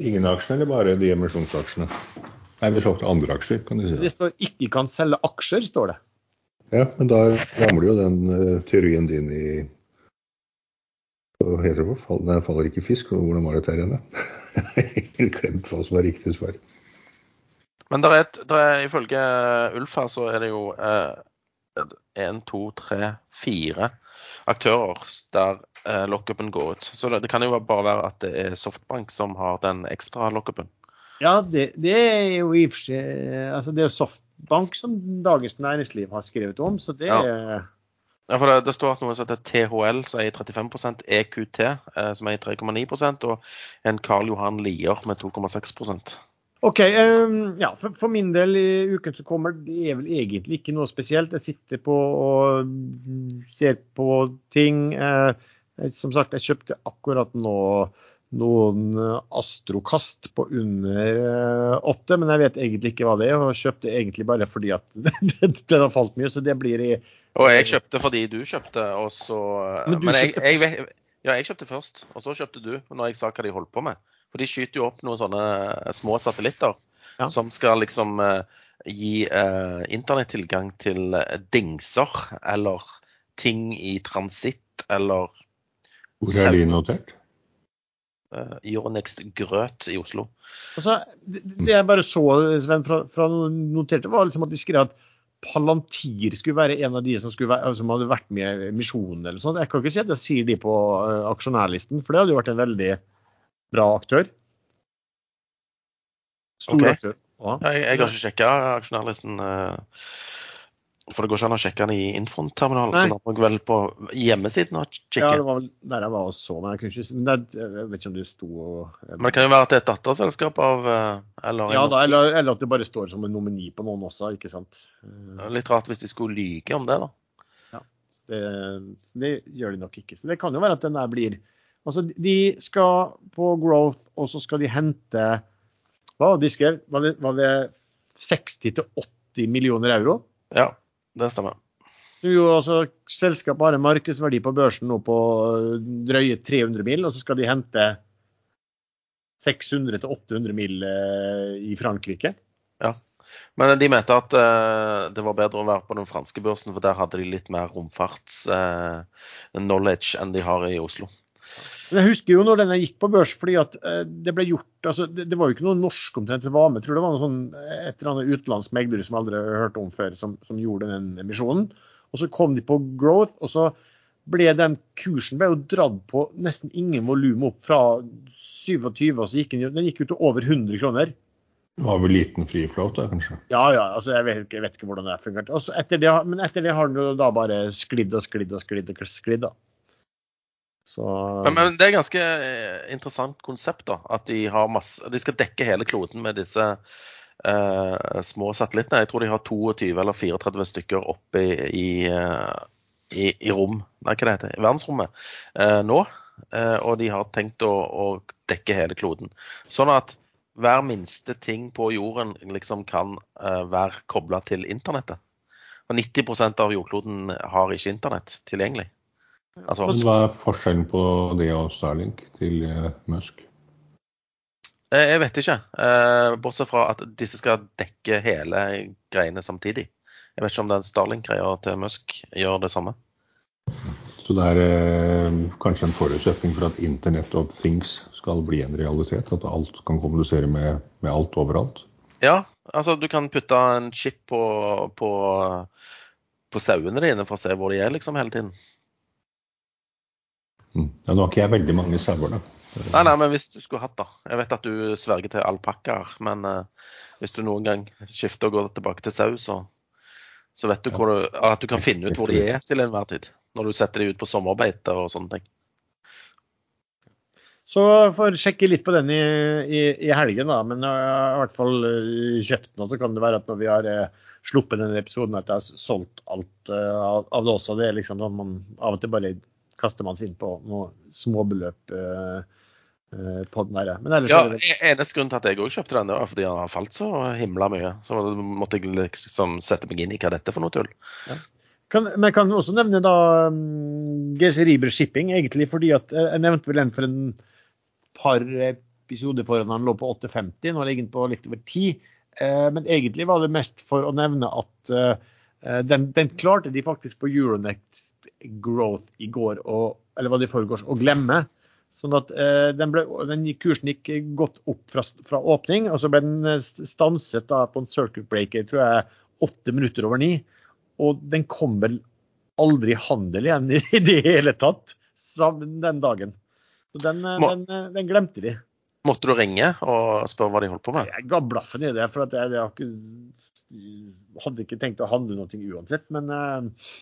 Ingen aksjer, eller bare de emisjonsaksjene? Nei, vi solgte andre aksjer, kan du si. Det står 'ikke kan selge aksjer', står det. Ja, men da ramler jo den uh, teorien din i Hva tror det? Fall, nei, faller ikke fisk? Og Hvordan var det der igjen? Jeg har helt glemt hva som er riktig svar. Men der er, der er, ifølge Ulf her, så er det jo én, to, tre, fire aktører der eh, lockupen går ut. Så det, det, kan jo bare være at det er Softbank som har den ekstra lockupen. Ja, det, det, er jo i og for seg altså Det er jo Softbank som Dagens Næringsliv har skrevet om, så det ja. Ja, for det, det, står at noe som heter THL, som er i 35 EQT, eh, som i 3,9% og en Karl Johan Lier med 2,6 OK. Um, ja, for, for, min del i uken som kommer, det er vel egentlig ikke noe spesielt. Jeg sitter på og ser på ting. Eh, som sagt, jeg kjøpte akkurat nå noen Astrokast på under eh, åtte, men jeg vet egentlig ikke hva det er. Og kjøpte egentlig bare fordi at den har falt mye, så det blir i Og jeg kjøpte fordi du kjøpte, og så Men du Men jeg, kjøpte jeg, ja, jeg kjøpte først, og så kjøpte du når jeg sa hva de holdt på med. For de skyter jo opp noen sånne små satellitter Ja. som skal liksom uh, gi uh, internettilgang til eh, dingser eller ting i transitt eller Hvor er de notert? uh, Euronext Grøt i Oslo. Altså, det, det jeg bare så, Sven, fra, fra noterte, var liksom at de skrev at Palantir skulle være en av de som, skulle være, som hadde vært med i misjonen. eller sånt. Jeg kan ikke si at jeg sier de på eh, aksjonærlisten, for det hadde jo vært en veldig bra aktør. Stor okay. aktør. Ja. Jeg, jeg har ikke sjekka aksjonærlisten. For det går ikke an å sjekke den i Infront-terminalen. Så må jeg vel på hjemmesiden og ja, det var vel der jeg var og så, men jeg, kunne ikke, men det, jeg vet ikke om du sto og Men det kan jo være at det er et datterselskap av eh, eller ja, da, eller, eller at det bare står som en nomini på noen også, ikke sant. Litt rart hvis de skulle lyge om det, da. Det, det gjør de nok ikke. Så det kan jo være at den der blir Altså, de skal på growth, og så skal de hente Hva var de skrev? Var det, var det 60-80 millioner euro? Ja, det stemmer. Så Jo, altså, Selskapet har en markedsverdi på børsen nå på øh, drøye 300 mil, og så skal de hente 600-800 mill. eh, i Frankrike. Ja, Men de mente at eh, det var bedre å være på den franske børsen, for der hadde de litt mer romfarts-knowledge enn de har i Oslo. Men jeg husker jo når denne gikk på børs, fordi at eh, det ble gjort altså, det, det var jo ikke noen norsk omtrent som var med. Jeg tror det var noe sånn, et eller annet utenlandsk megler som jeg aldri har hørt om før, som, som gjorde den emisjonen. Og så kom de på growth, og så ble den kursen ble jo dratt på nesten ingen volum opp fra 27, og så gikk den, den gikk jo til over 100 kroner. Det var vel liten friflåt, kanskje? Ja, ja, altså jeg vet, jeg vet ikke hvordan det har fungert. Etter det, men etter det har den jo da bare sklidd og sklidd og sklidd og sklidd. da. Så Men, men det er ganske eh, interessant konsept, da. At de, masse, de skal dekke hele kloden med disse uh, små satellittene. Jeg tror de har 22 eller 34 stykker oppe i, i, eh, i, i rom, nei, hva det heter, verdensrommet uh, nå. Uh, og de har tenkt å, å dekke hele kloden. Sånn at hver minste ting på jorden liksom kan være kobla til internettet. Og 90% av jordkloden har ikke internett tilgjengelig. Altså, Men hva er forskjellen på det og Starlink til eh, Musk? Eh, Jeg vet ikke. eh, Bortsett fra at disse skal dekke hele greiene samtidig. Jeg vet ikke om den Starlink-greia til Musk gjør det samme. Så det er eh, kanskje en forutsetning for at Internet of Things skal bli en realitet? At alt kan kommunisere med, med alt overalt? Ja, altså du kan putte en chip på, på, på sauene dine for å se hvor de er liksom hele tiden. Mm. Ja, nå har ikke jeg veldig mange sauer, da. Nei, nei, men hvis du skulle hatt da. Jeg vet at du sverger til alpakkaer, men uh, hvis du noen gang skifter og går tilbake til sau, så, så vet du hvor du, at du kan finne ut hvor de er til enhver tid. Når du setter de ut på sommerbeite og sånne ting. Så får sjekke litt på den i, i, i helgen, da. Men jeg har i hvert fall eh, kjøpt den. Og så kan det være at når vi har eh, sluppet denne episoden, at jeg har solgt alt eh, av, av det også. Det er liksom at man av og til bare kaster man seg inn på noen småbeløp eh, eh, på den der. Men ellers Ja, er det vel- Eneste grunn til at jeg òg kjøpte den, det var fordi den har falt så himla mye. Så måtte jeg liksom sette meg inn i hva dette er for noe tull. kan, men jeg kan også nevne da um, GC Riber Shipping, egentlig fordi at eh, jeg nevnte vel den for en par episoder foran han lå på 8,50. Nå ligger den på litt over 10. Eh, men egentlig var det mest for å nevne at eh, den, den klarte de faktisk på Euronext Growth i går, og, eller var det i forgårs, å glemme. Sånn at eh, den ble, den Kursen gikk godt opp fra, fra åpning, og så ble den eh, stanset da på en circuit breaker tror jeg, åtte minutter over ni. Og den kom vel aldri i handel igjen i, det hele tatt den dagen. Så den, eh, Må- den, eh, den glemte de. Måtte du ringe og spørre hva de holdt på med? Jeg ga blaffen i det, for jeg, jeg hadde ikke tenkt å handle noe uansett. Men eh,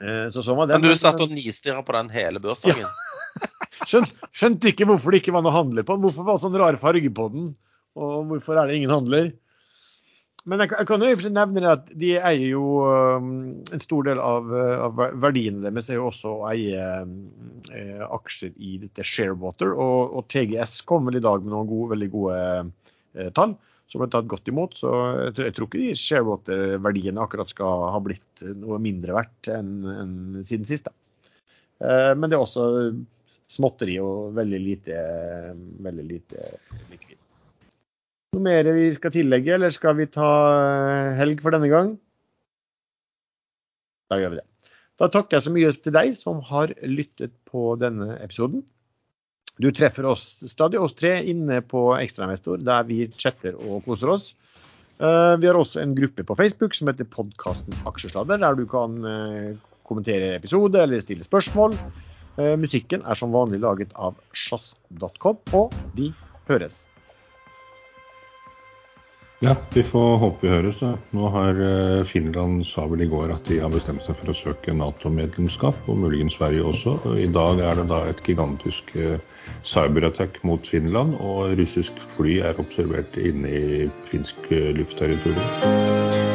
eh, så man den. Men du satt og nistirra på den hele børsdagen? Skjønt, skjønte ikke hvorfor det ikke var noe handler på den. Hvorfor var det sånn rar farge på den? Og hvorfor er det ingen handler? Men jeg, kan jo i og for seg nevne at de eier jo um, en stor del av, uh, av verdiene deres er jo også å eie eh, aksjer i dette Sharewater. Og, og TGS kom vel i dag med noen gode, veldig gode eh, tall. Som ble tatt godt imot. Så jeg tror, jeg tror ikke de Sharewater-verdiene akkurat skal ha blitt noe mindre verdt enn, enn siden sist. Eh, men det er også småtteri og veldig lite, veldig lite likvid. Noe mer vi skal tillegge, eller skal vi ta eh, helg for denne gang? Da gjør vi det. Da takker jeg så mye til deg som har lyttet på denne episoden. Du treffer oss stadig, oss tre, inne på Ekstrainvestor, der vi chatter og koser oss. Eh, vi har også en gruppe på Facebook som heter podkasten Aksjesladder, der du kan eh, kommentere episode eller stille spørsmål. Eh, musikken er som vanlig laget av sjazz.com, og vi høres. Ja, vi får håpe vi høres. da. Nå har eh, Finland sa vel i går at de har bestemt seg for å søke Nato-medlemskap, og muligens Sverige også. I dag er det da et gigantisk eh, cyberattack mot Finland, og russisk fly er observert inne i finsk luftterritorium.